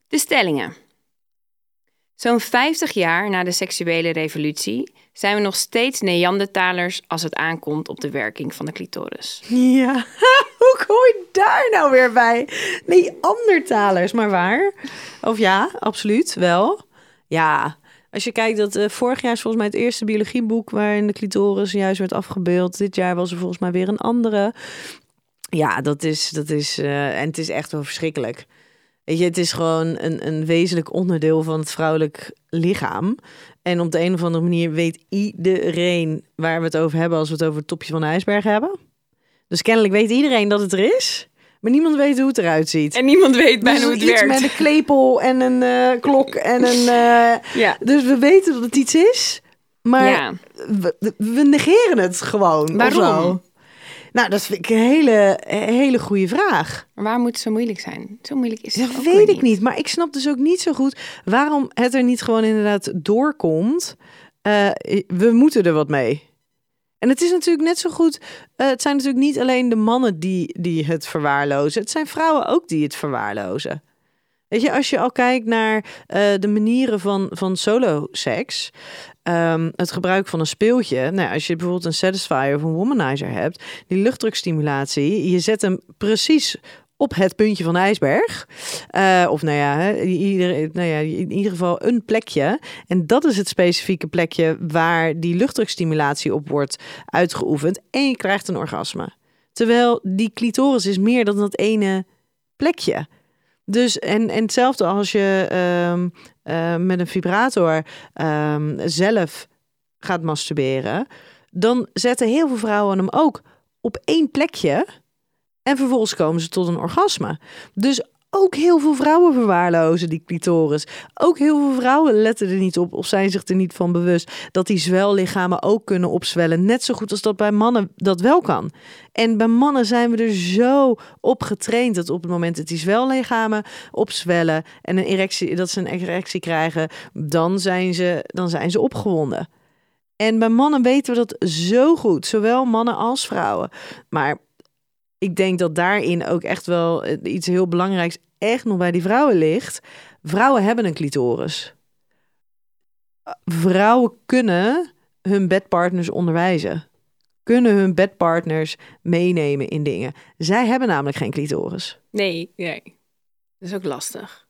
De stellingen. Zo'n 50 jaar na de seksuele revolutie zijn we nog steeds Neandertalers als het aankomt op de werking van de clitoris. Ja, [laughs] hoe kom je daar nou weer bij? Neandertalers, maar waar? Of ja, absoluut wel. Ja, als je kijkt dat uh, vorig jaar is volgens mij het eerste biologieboek waarin de clitoris juist werd afgebeeld. Dit jaar was er volgens mij weer een andere. Ja, dat is, dat is, uh, en het is echt wel verschrikkelijk. Weet je, het is gewoon een, een wezenlijk onderdeel van het vrouwelijk lichaam. En op de een of andere manier weet iedereen waar we het over hebben als we het over het topje van de ijsberg hebben. Dus kennelijk weet iedereen dat het er is. Maar niemand weet hoe het eruit ziet. En niemand weet bijna dus hoe het iets werkt. met een klepel en een uh, klok en een... Uh, [laughs] ja. Dus we weten dat het iets is. Maar ja. we, we, negeren het gewoon. Waarom? Nou, dat vind ik een hele, hele goede vraag. Waarom moet het zo moeilijk zijn? Zo moeilijk is het Dat weet ik niet. Maar ik snap dus ook niet zo goed waarom het er niet gewoon inderdaad doorkomt. Uh, we moeten er wat mee. En het is natuurlijk net zo goed. Uh, het zijn natuurlijk niet alleen de mannen die, die het verwaarlozen. Het zijn vrouwen ook die het verwaarlozen. Weet je, als je al kijkt naar uh, de manieren van, van solo-seks. Um, het gebruik van een speeltje. Nou, als je bijvoorbeeld een satisfier of een womanizer hebt, die luchtdrukstimulatie, je zet hem precies op het puntje van de ijsberg. Uh, of nou ja, ieder, nou ja, in ieder geval een plekje. En dat is het specifieke plekje waar die luchtdrukstimulatie op wordt uitgeoefend. En je krijgt een orgasme. Terwijl die clitoris is meer dan dat ene plekje. Dus en, en hetzelfde als je um, uh, met een vibrator um, zelf gaat masturberen, dan zetten heel veel vrouwen hem ook op één plekje en vervolgens komen ze tot een orgasme. Dus ook heel veel vrouwen verwaarlozen die clitoris. Ook heel veel vrouwen letten er niet op of zijn zich er niet van bewust dat die zwellichamen ook kunnen opzwellen. Net zo goed als dat bij mannen dat wel kan. En bij mannen zijn we er zo op getraind dat op het moment dat die zwellichamen opzwellen en een erectie, dat ze een erectie krijgen, dan zijn ze, dan zijn ze opgewonden. En bij mannen weten we dat zo goed, zowel mannen als vrouwen. Maar ik denk dat daarin ook echt wel iets heel belangrijks echt nog bij die vrouwen ligt. Vrouwen hebben een clitoris. Vrouwen kunnen hun bedpartners onderwijzen. Kunnen hun bedpartners meenemen in dingen. Zij hebben namelijk geen clitoris. Nee, nee. Dat is ook lastig.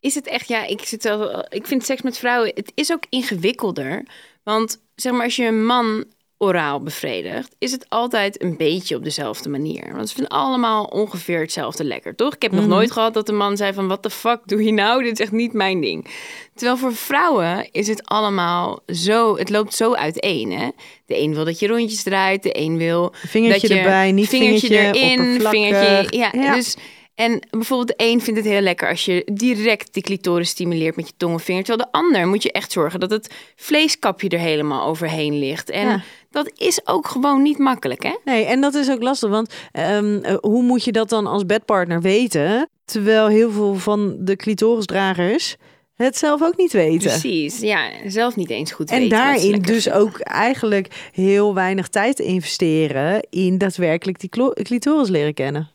Is het echt, ja, ik, zit wel, ik vind seks met vrouwen, het is ook ingewikkelder. Want zeg maar, als je een man oraal bevredigt, is het altijd een beetje op dezelfde manier. Want ze vinden allemaal ongeveer hetzelfde lekker, toch? Ik heb nog Mhm. nooit gehad dat de man zei van... wat de fuck doe je nou? Dit is echt niet mijn ding. Terwijl voor vrouwen is het allemaal zo... het loopt zo uiteen, hè? De een wil dat je rondjes draait, de een wil... Vingertje dat je, erbij, niet vingertje, vingertje erin, vingertje... Ja, Ja. dus... En bijvoorbeeld de een vindt het heel lekker als je direct die clitoris stimuleert met je tong of vinger. Terwijl de ander moet je echt zorgen dat het vleeskapje er helemaal overheen ligt. En Ja. Dat is ook gewoon niet makkelijk, hè? Nee, en dat is ook lastig, want ehm, eh, hoe moet je dat dan als bedpartner weten? Terwijl heel veel van de clitorisdragers het zelf ook niet weten. Precies, ja, zelf niet eens goed En weten ze daarin dus ook eigenlijk heel weinig tijd investeren in daadwerkelijk die clitoris leren kennen.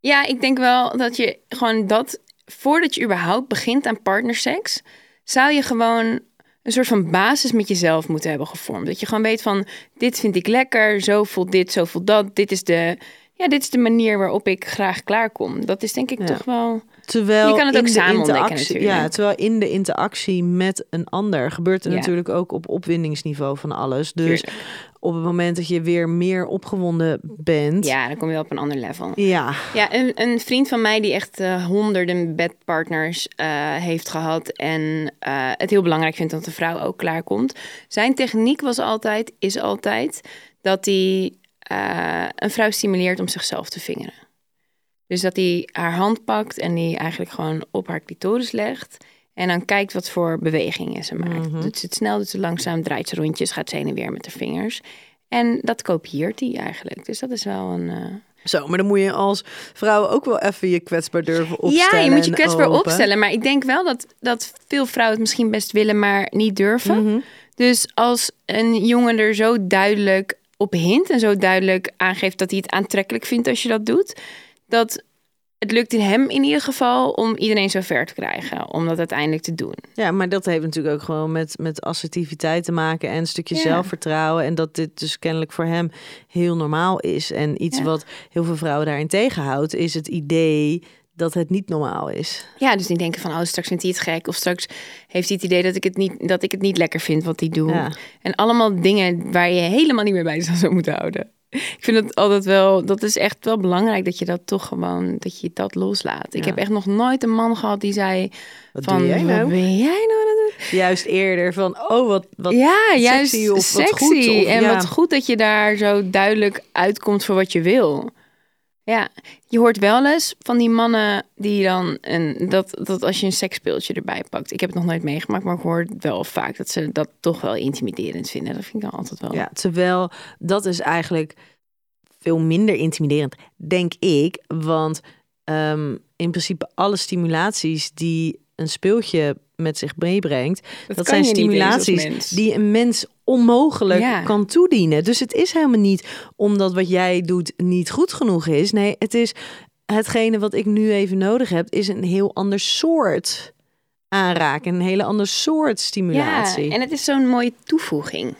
Ja, ik denk wel dat je gewoon dat, voordat je überhaupt begint aan partnerseks, zou je gewoon een soort van basis met jezelf moeten hebben gevormd. Dat je gewoon weet van, dit vind ik lekker, zo voelt dit, zo voelt dat. Dit is de, ja, dit is de manier waarop ik graag klaarkom. Dat is denk ik Ja. toch wel... Terwijl Je kan het ook samen ontdekken natuurlijk. Ja, terwijl in de interactie met een ander gebeurt er Ja. natuurlijk ook op opwindingsniveau van alles. Dus Tuurlijk. Op het moment dat je weer meer opgewonden bent. Ja, dan kom je wel op een ander level. Ja, Ja, een, een vriend van mij die echt eh, honderden bedpartners eh, heeft gehad en eh, het heel belangrijk vindt dat de vrouw ook klaarkomt. Zijn techniek was altijd, is altijd, dat hij een vrouw stimuleert om zichzelf te vingeren. Dus dat hij haar hand pakt en die eigenlijk gewoon op haar clitoris legt. En dan kijkt wat voor bewegingen ze maakt. Mhm. Doet ze het snel, doet ze langzaam, draait ze rondjes, gaat ze heen en weer met de vingers. En dat kopieert hij eigenlijk. Dus dat is wel een... eh, Zo, maar dan moet je als vrouw ook wel even je kwetsbaar durven opstellen. Ja, je moet je kwetsbaar open. opstellen. Maar ik denk wel dat, dat veel vrouwen het misschien best willen, maar niet durven. Mhm. Dus als een jongen er zo duidelijk op hint en zo duidelijk aangeeft dat hij het aantrekkelijk vindt als je dat doet, dat het lukt in hem in ieder geval om iedereen zo ver te krijgen, om dat uiteindelijk te doen. Ja, maar dat heeft natuurlijk ook gewoon met, met assertiviteit te maken en een stukje Ja. zelfvertrouwen. En dat dit dus kennelijk voor hem heel normaal is. En iets Ja. wat heel veel vrouwen daarin tegenhoudt, is het idee dat het niet normaal is. Ja, dus die denken van, oh, straks vindt hij het gek. Of straks heeft hij het idee dat ik het niet, dat ik het niet lekker vind wat hij doet. Ja. En allemaal dingen waar je helemaal niet meer bij zou moeten houden. Ik vind het altijd wel, dat is echt wel belangrijk dat je dat toch gewoon, dat je dat loslaat. Ik heb echt nog nooit een man gehad die zei Wat van, nou? wat ben jij nou aan het doen? Juist eerder van, oh wat, wat ja, sexy of wat goed, of en ja. wat goed dat je daar zo duidelijk uitkomt voor wat je wil. Ja, je hoort wel eens van die mannen die dan een, dat, dat als je een seksspeeltje erbij pakt. Ik heb het nog nooit meegemaakt, maar ik hoor wel vaak dat ze dat toch wel intimiderend vinden. Dat vind ik dan altijd wel. Ja, terwijl dat is eigenlijk veel minder intimiderend, denk ik. Want ehm, in principe alle stimulaties die een speeltje met zich meebrengt, dat, zijn stimulaties die een mens onmogelijk Ja. kan toedienen. Dus het is helemaal niet omdat wat jij doet niet goed genoeg is. Nee, het is hetgene wat ik nu even nodig heb, is een heel ander soort aanraken, een hele ander soort stimulatie. Ja, en het is zo'n mooie toevoeging.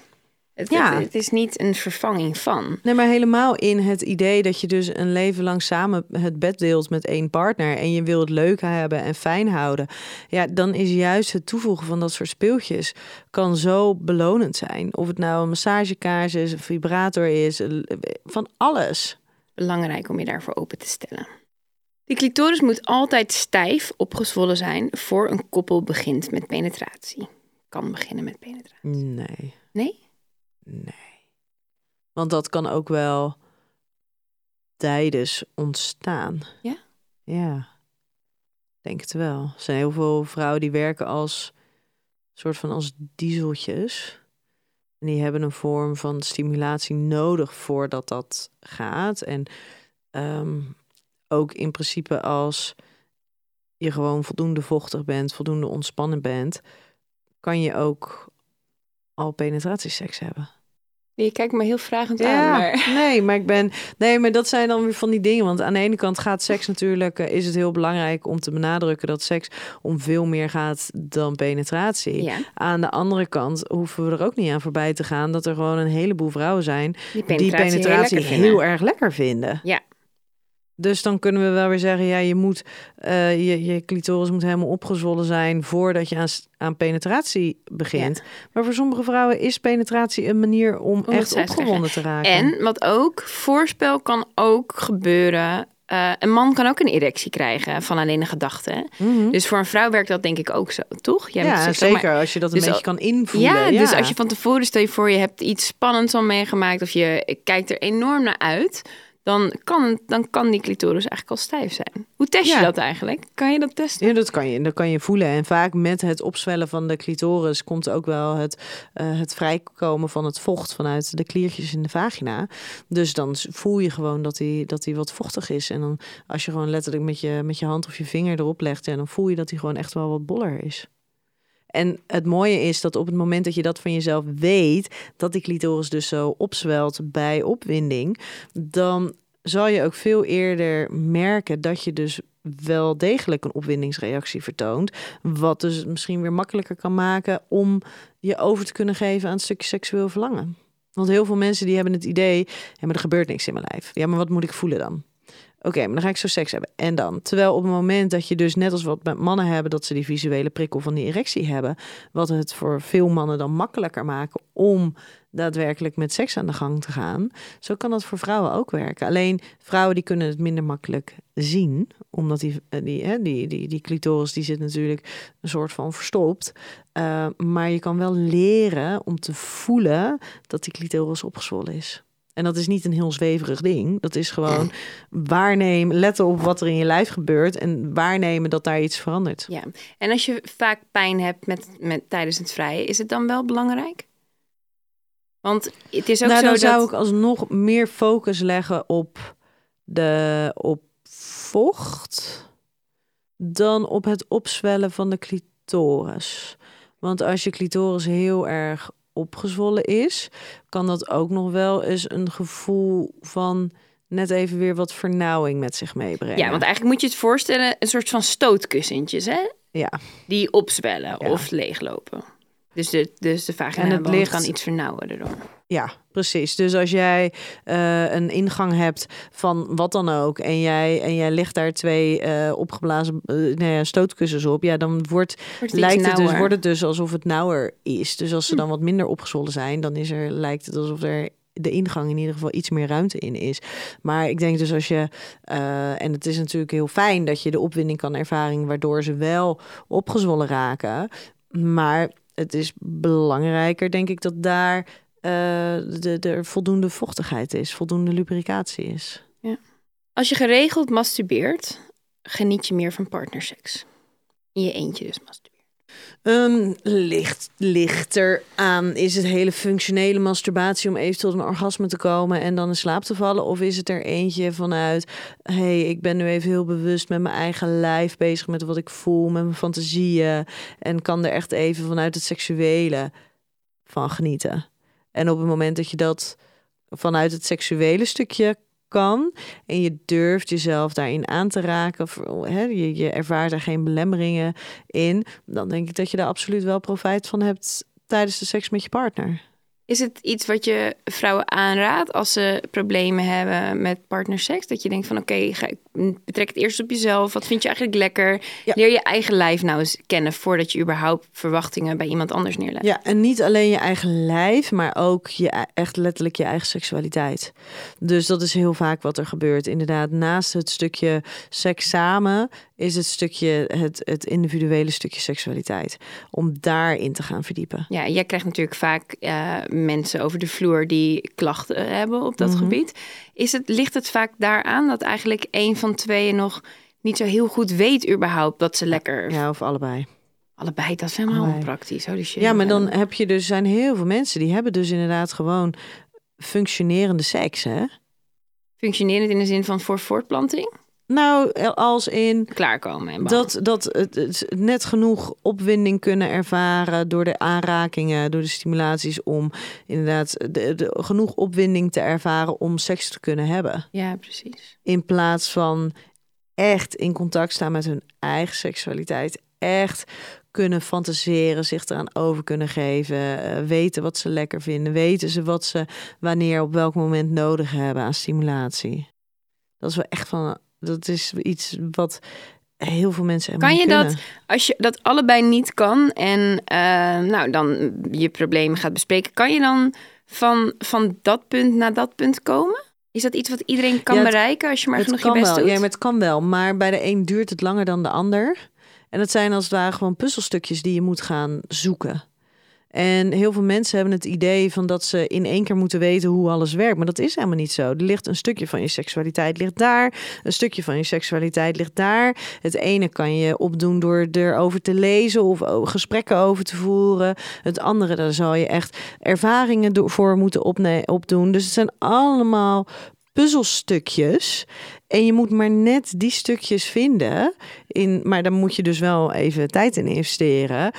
Het, Ja. het, het is niet een vervanging van. Nee, maar helemaal in het idee dat je dus een leven lang samen het bed deelt met één partner en je wil het leuk hebben en fijn houden. Ja, dan is juist het toevoegen van dat soort speeltjes kan zo belonend zijn. Of het nou een massagekaars is, een vibrator is, van alles. Belangrijk om je daarvoor open te stellen. De clitoris moet altijd stijf opgezwollen zijn voor een koppel begint met penetratie. Kan beginnen met penetratie. Nee, Nee? Nee. Want dat kan ook wel tijdens ontstaan. Ja? Ja, denk het wel. Er zijn heel veel vrouwen die werken als soort van als dieseltjes. En die hebben een vorm van stimulatie nodig voordat dat gaat. En ehm, ook in principe als je gewoon voldoende vochtig bent, voldoende ontspannen bent, kan je ook al penetratieseks hebben. Je kijkt me heel vragend aan, maar... [laughs] nee, maar ik ben. Nee, maar dat zijn dan weer van die dingen. Want aan de ene kant gaat seks [laughs] natuurlijk. eh, is het heel belangrijk om te benadrukken dat seks om veel meer gaat dan penetratie. Ja, Aan de andere kant hoeven we er ook niet aan voorbij te gaan dat er gewoon een heleboel vrouwen zijn die die penetratie, heel, heel, erg lekker vinden. Ja. Dus dan kunnen we wel weer zeggen, ja, je moet eh, je, je clitoris moet helemaal opgezwollen zijn voordat je aan, aan penetratie begint. Maar voor sommige vrouwen is penetratie een manier om, echt opgewonden te raken. En wat ook, voorspel kan ook gebeuren. eh, een man kan ook een erectie krijgen van alleen een gedachte. Mhm. Dus voor een vrouw werkt dat denk ik ook zo, toch? Jij ja, maar- zeker. Als je dat een dus beetje al- kan invoelen. Ja, dus als je van tevoren, stel je voor, je hebt iets spannends al meegemaakt of je kijkt er enorm naar uit, dan kan, dan kan die clitoris eigenlijk al stijf zijn. Hoe test je Ja. dat eigenlijk? Kan je dat testen? Ja, dat kan je. Dat kan je voelen. En vaak met het opzwellen van de clitoris komt ook wel het, eh, het vrijkomen van het vocht vanuit de kliertjes in de vagina. Dus dan voel je gewoon dat die, dat die wat vochtig is. En dan als je gewoon letterlijk met je, met je hand of je vinger erop legt, ja, dan voel je dat die gewoon echt wel wat boller is. En het mooie is dat op het moment dat je dat van jezelf weet, dat die clitoris dus zo opzwelt bij opwinding, dan zal je ook veel eerder merken dat je dus wel degelijk een opwindingsreactie vertoont. Wat dus misschien weer makkelijker kan maken om je over te kunnen geven aan een stukje seksueel verlangen. Want heel veel mensen die hebben het idee, ja, maar er gebeurt niks in mijn lijf. Ja, maar wat moet ik voelen dan? Oké, maar dan ga ik zo seks hebben. En dan? Terwijl op het moment dat je dus net als wat met mannen hebben, dat ze die visuele prikkel van die erectie hebben, wat het voor veel mannen dan makkelijker maken om daadwerkelijk met seks aan de gang te gaan. Zo kan dat voor vrouwen ook werken. Alleen vrouwen die kunnen het minder makkelijk zien, omdat die, eh, die, die, die, die clitoris die zit natuurlijk een soort van verstopt. Uh, maar je kan wel leren om te voelen dat die clitoris opgezwollen is. En dat is niet een heel zweverig ding. Dat is gewoon waarnemen, letten op wat er in je lijf gebeurt en waarnemen dat daar iets verandert. Ja, en als je vaak pijn hebt met, met, tijdens het vrijen, is het dan wel belangrijk? Want het is ook nou, zo dan dat... zou ik alsnog meer focus leggen op, de, op vocht dan op het opzwellen van de clitoris. Want als je clitoris heel erg opgezwollen is, kan dat ook nog wel eens een gevoel van net even weer wat vernauwing met zich meebrengen. Ja, want eigenlijk moet je het voorstellen, een soort van stootkussentjes, hè? ja. Die opzwellen Ja. of leeglopen. Dus de, dus de vagina En het ligt- kan iets vernauwen erdoor. Ja, precies. Dus als jij eh, een ingang hebt van wat dan ook en jij, en jij ligt daar twee eh, opgeblazen eh, nou ja, stootkussens op, ja, dan wordt, Wordt het lijkt het dus, wordt het dus alsof het nauwer is. Dus als ze dan wat minder opgezwollen zijn, dan is er, lijkt het alsof er de ingang in ieder geval iets meer ruimte in is. Maar ik denk dus als je, en het is natuurlijk heel fijn dat je de opwinding kan ervaren, waardoor ze wel opgezwollen raken. Maar het is belangrijker, denk ik, dat daar de, de er voldoende vochtigheid is, voldoende lubricatie is. Als je geregeld masturbeert, geniet je meer van partnerseks. In je eentje dus masturbeert. Um, ligt, ligt er aan, is het hele functionele masturbatie om even tot een orgasme te komen en dan in slaap te vallen? Of is het er eentje vanuit, hey, ik ben nu even heel bewust met mijn eigen lijf bezig met wat ik voel, met mijn fantasieën en kan er echt even vanuit het seksuele van genieten? En op het moment dat je dat vanuit het seksuele stukje kan en je durft jezelf daarin aan te raken, hè, je, je ervaart er geen belemmeringen in, dan denk ik dat je daar absoluut wel profijt van hebt tijdens de seks met je partner. Is het iets wat je vrouwen aanraadt als ze problemen hebben met partnerseks? Dat je denkt van oké, ga- betrek het eerst op jezelf. Wat vind je eigenlijk lekker? Ja. Leer je eigen lijf nou eens kennen voordat je überhaupt verwachtingen bij iemand anders neerlegt. Ja, en niet alleen je eigen lijf, maar ook je e- echt letterlijk je eigen seksualiteit. Dus dat is heel vaak wat er gebeurt. Inderdaad, naast het stukje seks samen is het stukje het, het individuele stukje seksualiteit. Om daarin te gaan verdiepen. Ja, jij krijgt natuurlijk vaak eh, mensen over de vloer die klachten hebben op dat Mhm. gebied. Is het, ligt het vaak daaraan dat eigenlijk een van tweeën nog niet zo heel goed weet überhaupt dat ze lekker... Ja, of allebei. Allebei, dat is helemaal Allebei. praktisch. Holy shit. Ja, maar dan heb je dus zijn heel veel mensen die hebben dus inderdaad gewoon functionerende seks, hè? Functionerend in de zin van voor voortplanting? Nou, als in Klaarkomen en dat, dat het, het net genoeg opwinding kunnen ervaren door de aanrakingen, door de stimulaties, om inderdaad de, de, genoeg opwinding te ervaren om seks te kunnen hebben. Ja, precies. In plaats van echt in contact staan met hun eigen seksualiteit. Echt kunnen fantaseren, zich eraan over kunnen geven. eh, weten wat ze lekker vinden. Weten ze wat ze wanneer op welk moment nodig hebben aan stimulatie. Dat is wel echt van. Dat is iets wat heel veel mensen Kan je dat, als je dat allebei niet kan en eh, nou, dan je problemen gaat bespreken, kan je dan van, van dat punt naar dat punt komen? Is dat iets wat iedereen kan Ja, het- bereiken als je maar het genoeg kan je best wel. doet? Ja, maar het kan wel. Maar bij de een duurt het langer dan de ander. En dat zijn als het ware gewoon puzzelstukjes die je moet gaan zoeken. En heel veel mensen hebben het idee van dat ze in één keer moeten weten hoe alles werkt. Maar dat is helemaal niet zo. Er ligt een stukje van je seksualiteit ligt daar. Een stukje van je seksualiteit ligt daar. Het ene kan je opdoen door erover te lezen of gesprekken over te voeren. Het andere, daar zal je echt ervaringen voor moeten opdoen. Dus het zijn allemaal puzzelstukjes. En je moet maar net die stukjes vinden. In, maar dan moet je dus wel even tijd in investeren.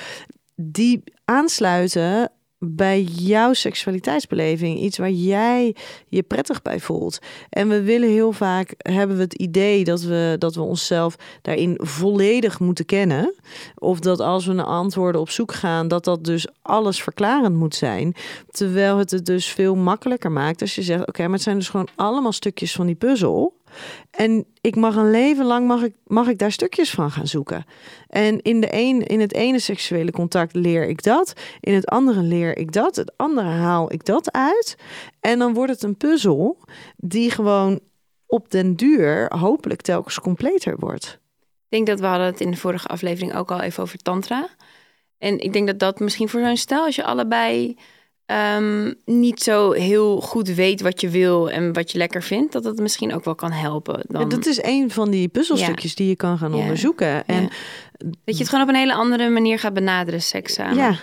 Die aansluiten bij jouw seksualiteitsbeleving. Iets waar jij je prettig bij voelt. En we willen heel vaak, hebben we het idee dat we, dat we onszelf daarin volledig moeten kennen. Of dat als we naar antwoorden op zoek gaan, dat dat dus alles verklarend moet zijn. Terwijl het het dus veel makkelijker maakt als je zegt, oké, maar het zijn dus gewoon allemaal stukjes van die puzzel. En ik mag een leven lang mag ik, mag ik daar stukjes van gaan zoeken. En in, de een, in het ene seksuele contact leer ik dat. In het andere leer ik dat. Het andere haal ik dat uit. En dan wordt het een puzzel die gewoon op den duur hopelijk telkens completer wordt. Ik denk dat we hadden het in de vorige aflevering ook al even over tantra. En ik denk dat dat misschien voor zo'n stel, als je allebei ehm, niet zo heel goed weet wat je wil en wat je lekker vindt, dat het misschien ook wel kan helpen. Dan, Ja, dat is een van die puzzelstukjes die je kan gaan Ja. onderzoeken. En. Dat je het gewoon op een hele andere manier gaat benaderen, seks samen. Ja.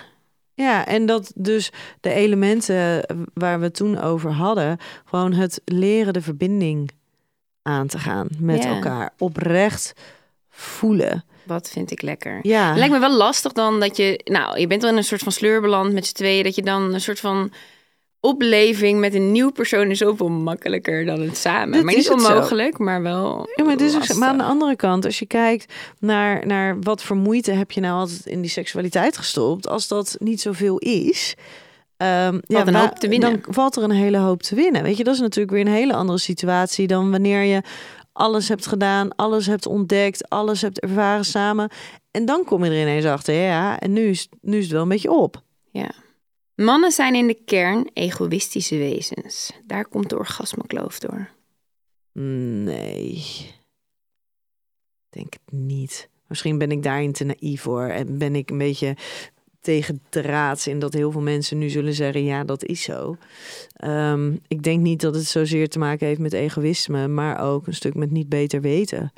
Ja, en dat dus de elementen waar we het toen over hadden, gewoon het leren de verbinding aan te gaan met elkaar. Oprecht voelen. Wat vind ik lekker. Ja. Het lijkt me wel lastig dan dat je, nou, je bent wel in een soort van sleur beland met z'n tweeën, dat je dan een soort van opleving met een nieuw persoon is zoveel makkelijker dan het samen. Dat maar is niet zo. onmogelijk, maar wel. Ja, maar, het is ook, lastig. maar aan de andere kant, als je kijkt naar, naar wat voor moeite heb je nou altijd in die seksualiteit gestopt, als dat niet zoveel is, ehm, ja, een wa- hoop te winnen. dan valt er een hele hoop te winnen. Weet je, dat is natuurlijk weer een hele andere situatie dan wanneer je alles hebt gedaan, alles hebt ontdekt, alles hebt ervaren samen. En dan kom je er ineens achter, ja, en nu is, nu is het wel een beetje op. Ja. Mannen zijn in de kern egoïstische wezens. Daar komt de orgasmekloof door. Nee. Denk het niet. Misschien ben ik daarin te naïef voor. En ben ik een beetje tegen draads in dat heel veel mensen nu zullen zeggen: ja, dat is zo. Ehm, ik denk niet dat het zozeer te maken heeft met egoïsme, maar ook een stuk met niet beter weten.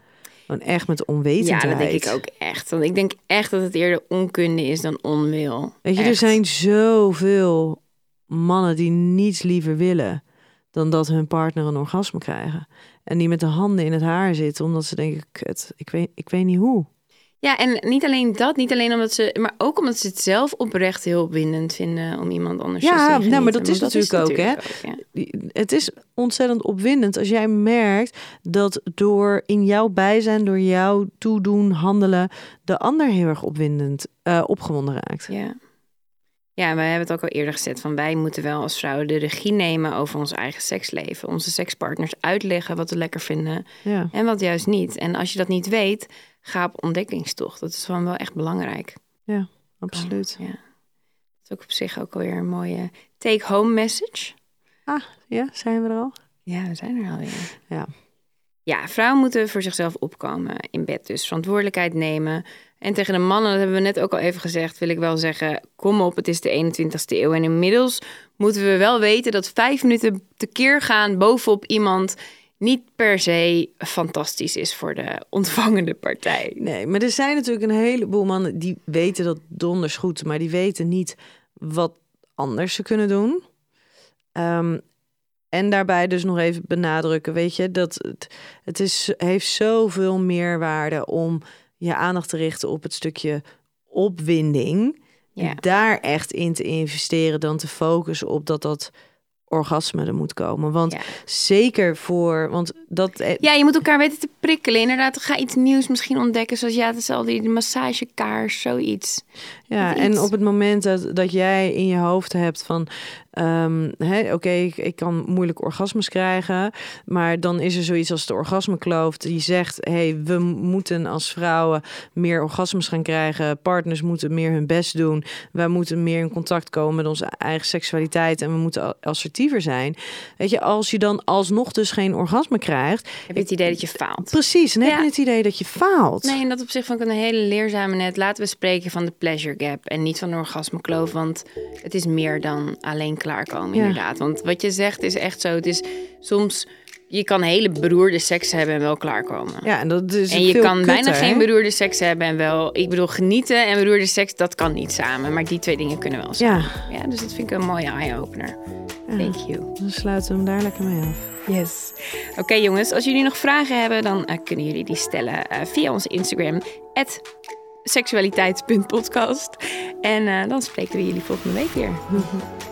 Gewoon echt met Ja, onwetendheid. dat denk ik ook echt. Want ik denk echt dat het eerder onkunde is dan onwil. Weet je, er zijn zoveel mannen die niets liever willen dan dat hun partner een orgasme krijgen. En die met de handen in het haar zitten, omdat ze denken, kut, ik weet, ik weet niet hoe. Ja, en niet alleen dat, niet alleen omdat ze, maar ook omdat ze het zelf oprecht heel opwindend vinden om iemand anders Ja, te zien nou, maar dat is natuurlijk ook, hè? ook, ja. Het is ontzettend opwindend als jij merkt dat door in jouw bijzijn, door jouw toedoen, handelen, de ander heel erg opwindend, eh, opgewonden raakt. Ja. Ja, wij hebben het ook al eerder gezet van wij moeten wel als vrouwen de regie nemen over ons eigen seksleven. Onze sekspartners uitleggen wat we lekker vinden Ja, en wat juist niet. En als je dat niet weet, ga op ontdekkingstocht. Dat is gewoon wel echt belangrijk. absoluut. Ja. Dat is ook op zich ook alweer een mooie take-home message. Ja, zijn we er al? Ja, we zijn er alweer. Ja. Ja, vrouwen moeten voor zichzelf opkomen in bed. Dus verantwoordelijkheid nemen. En tegen de mannen, dat hebben we net ook al even gezegd, wil ik wel zeggen: kom op, het is de 21ste eeuw. En inmiddels moeten we wel weten dat vijf minuten tekeer gaan bovenop iemand niet per se fantastisch is voor de ontvangende partij. Nee, maar er zijn natuurlijk een heleboel mannen die weten dat donders goed, maar die weten niet wat anders ze kunnen doen. Ehm, en daarbij dus nog even benadrukken, weet je, dat het, het is, heeft zoveel meerwaarde om je aandacht te richten op het stukje opwinding. Ja. Daar echt in te investeren dan te focussen op dat dat orgasme er moet komen. Want Ja. zeker voor, want dat eh, Ja, je moet elkaar weten te prikkelen. Inderdaad, ga iets nieuws misschien ontdekken. Zoals ja, hetzelfde, die massagekaars, zoiets. Ja, en op het moment dat, dat jij in je hoofd hebt van... ehm, oké, ik, ik kan moeilijk orgasmes krijgen... maar dan is er zoiets als de orgasmekloof... die zegt, hey, we moeten als vrouwen meer orgasmes gaan krijgen... partners moeten meer hun best doen... wij moeten meer in contact komen met onze eigen seksualiteit... en we moeten assertiever zijn. Weet je, als je dan alsnog dus geen orgasme krijgt... Heb je het idee dat je faalt? precies, dan heb je het idee dat je faalt. Nee, en dat op zich vond ik een hele leerzame net. Laten we spreken van de pleasure gap en niet van de orgasmekloof. Want het is meer dan alleen klaarkomen, Ja. inderdaad. Want wat je zegt is echt zo. Het is soms... Je kan hele beroerde seks hebben en wel klaarkomen. Ja, en dat is en je veel kan bijna geen beroerde seks hebben en wel... Ik bedoel, genieten en beroerde seks, dat kan niet samen. Maar die twee dingen kunnen wel samen. Ja, Ja, dus dat vind ik een mooie eye-opener. Ja. Thank you. dan sluiten we hem daar lekker mee af. Yes. Oké jongens, als jullie nog vragen hebben, dan eh, kunnen jullie die stellen eh, via onze Instagram, seksualiteit.podcast. En eh, dan spreken we jullie volgende week weer. [laughs]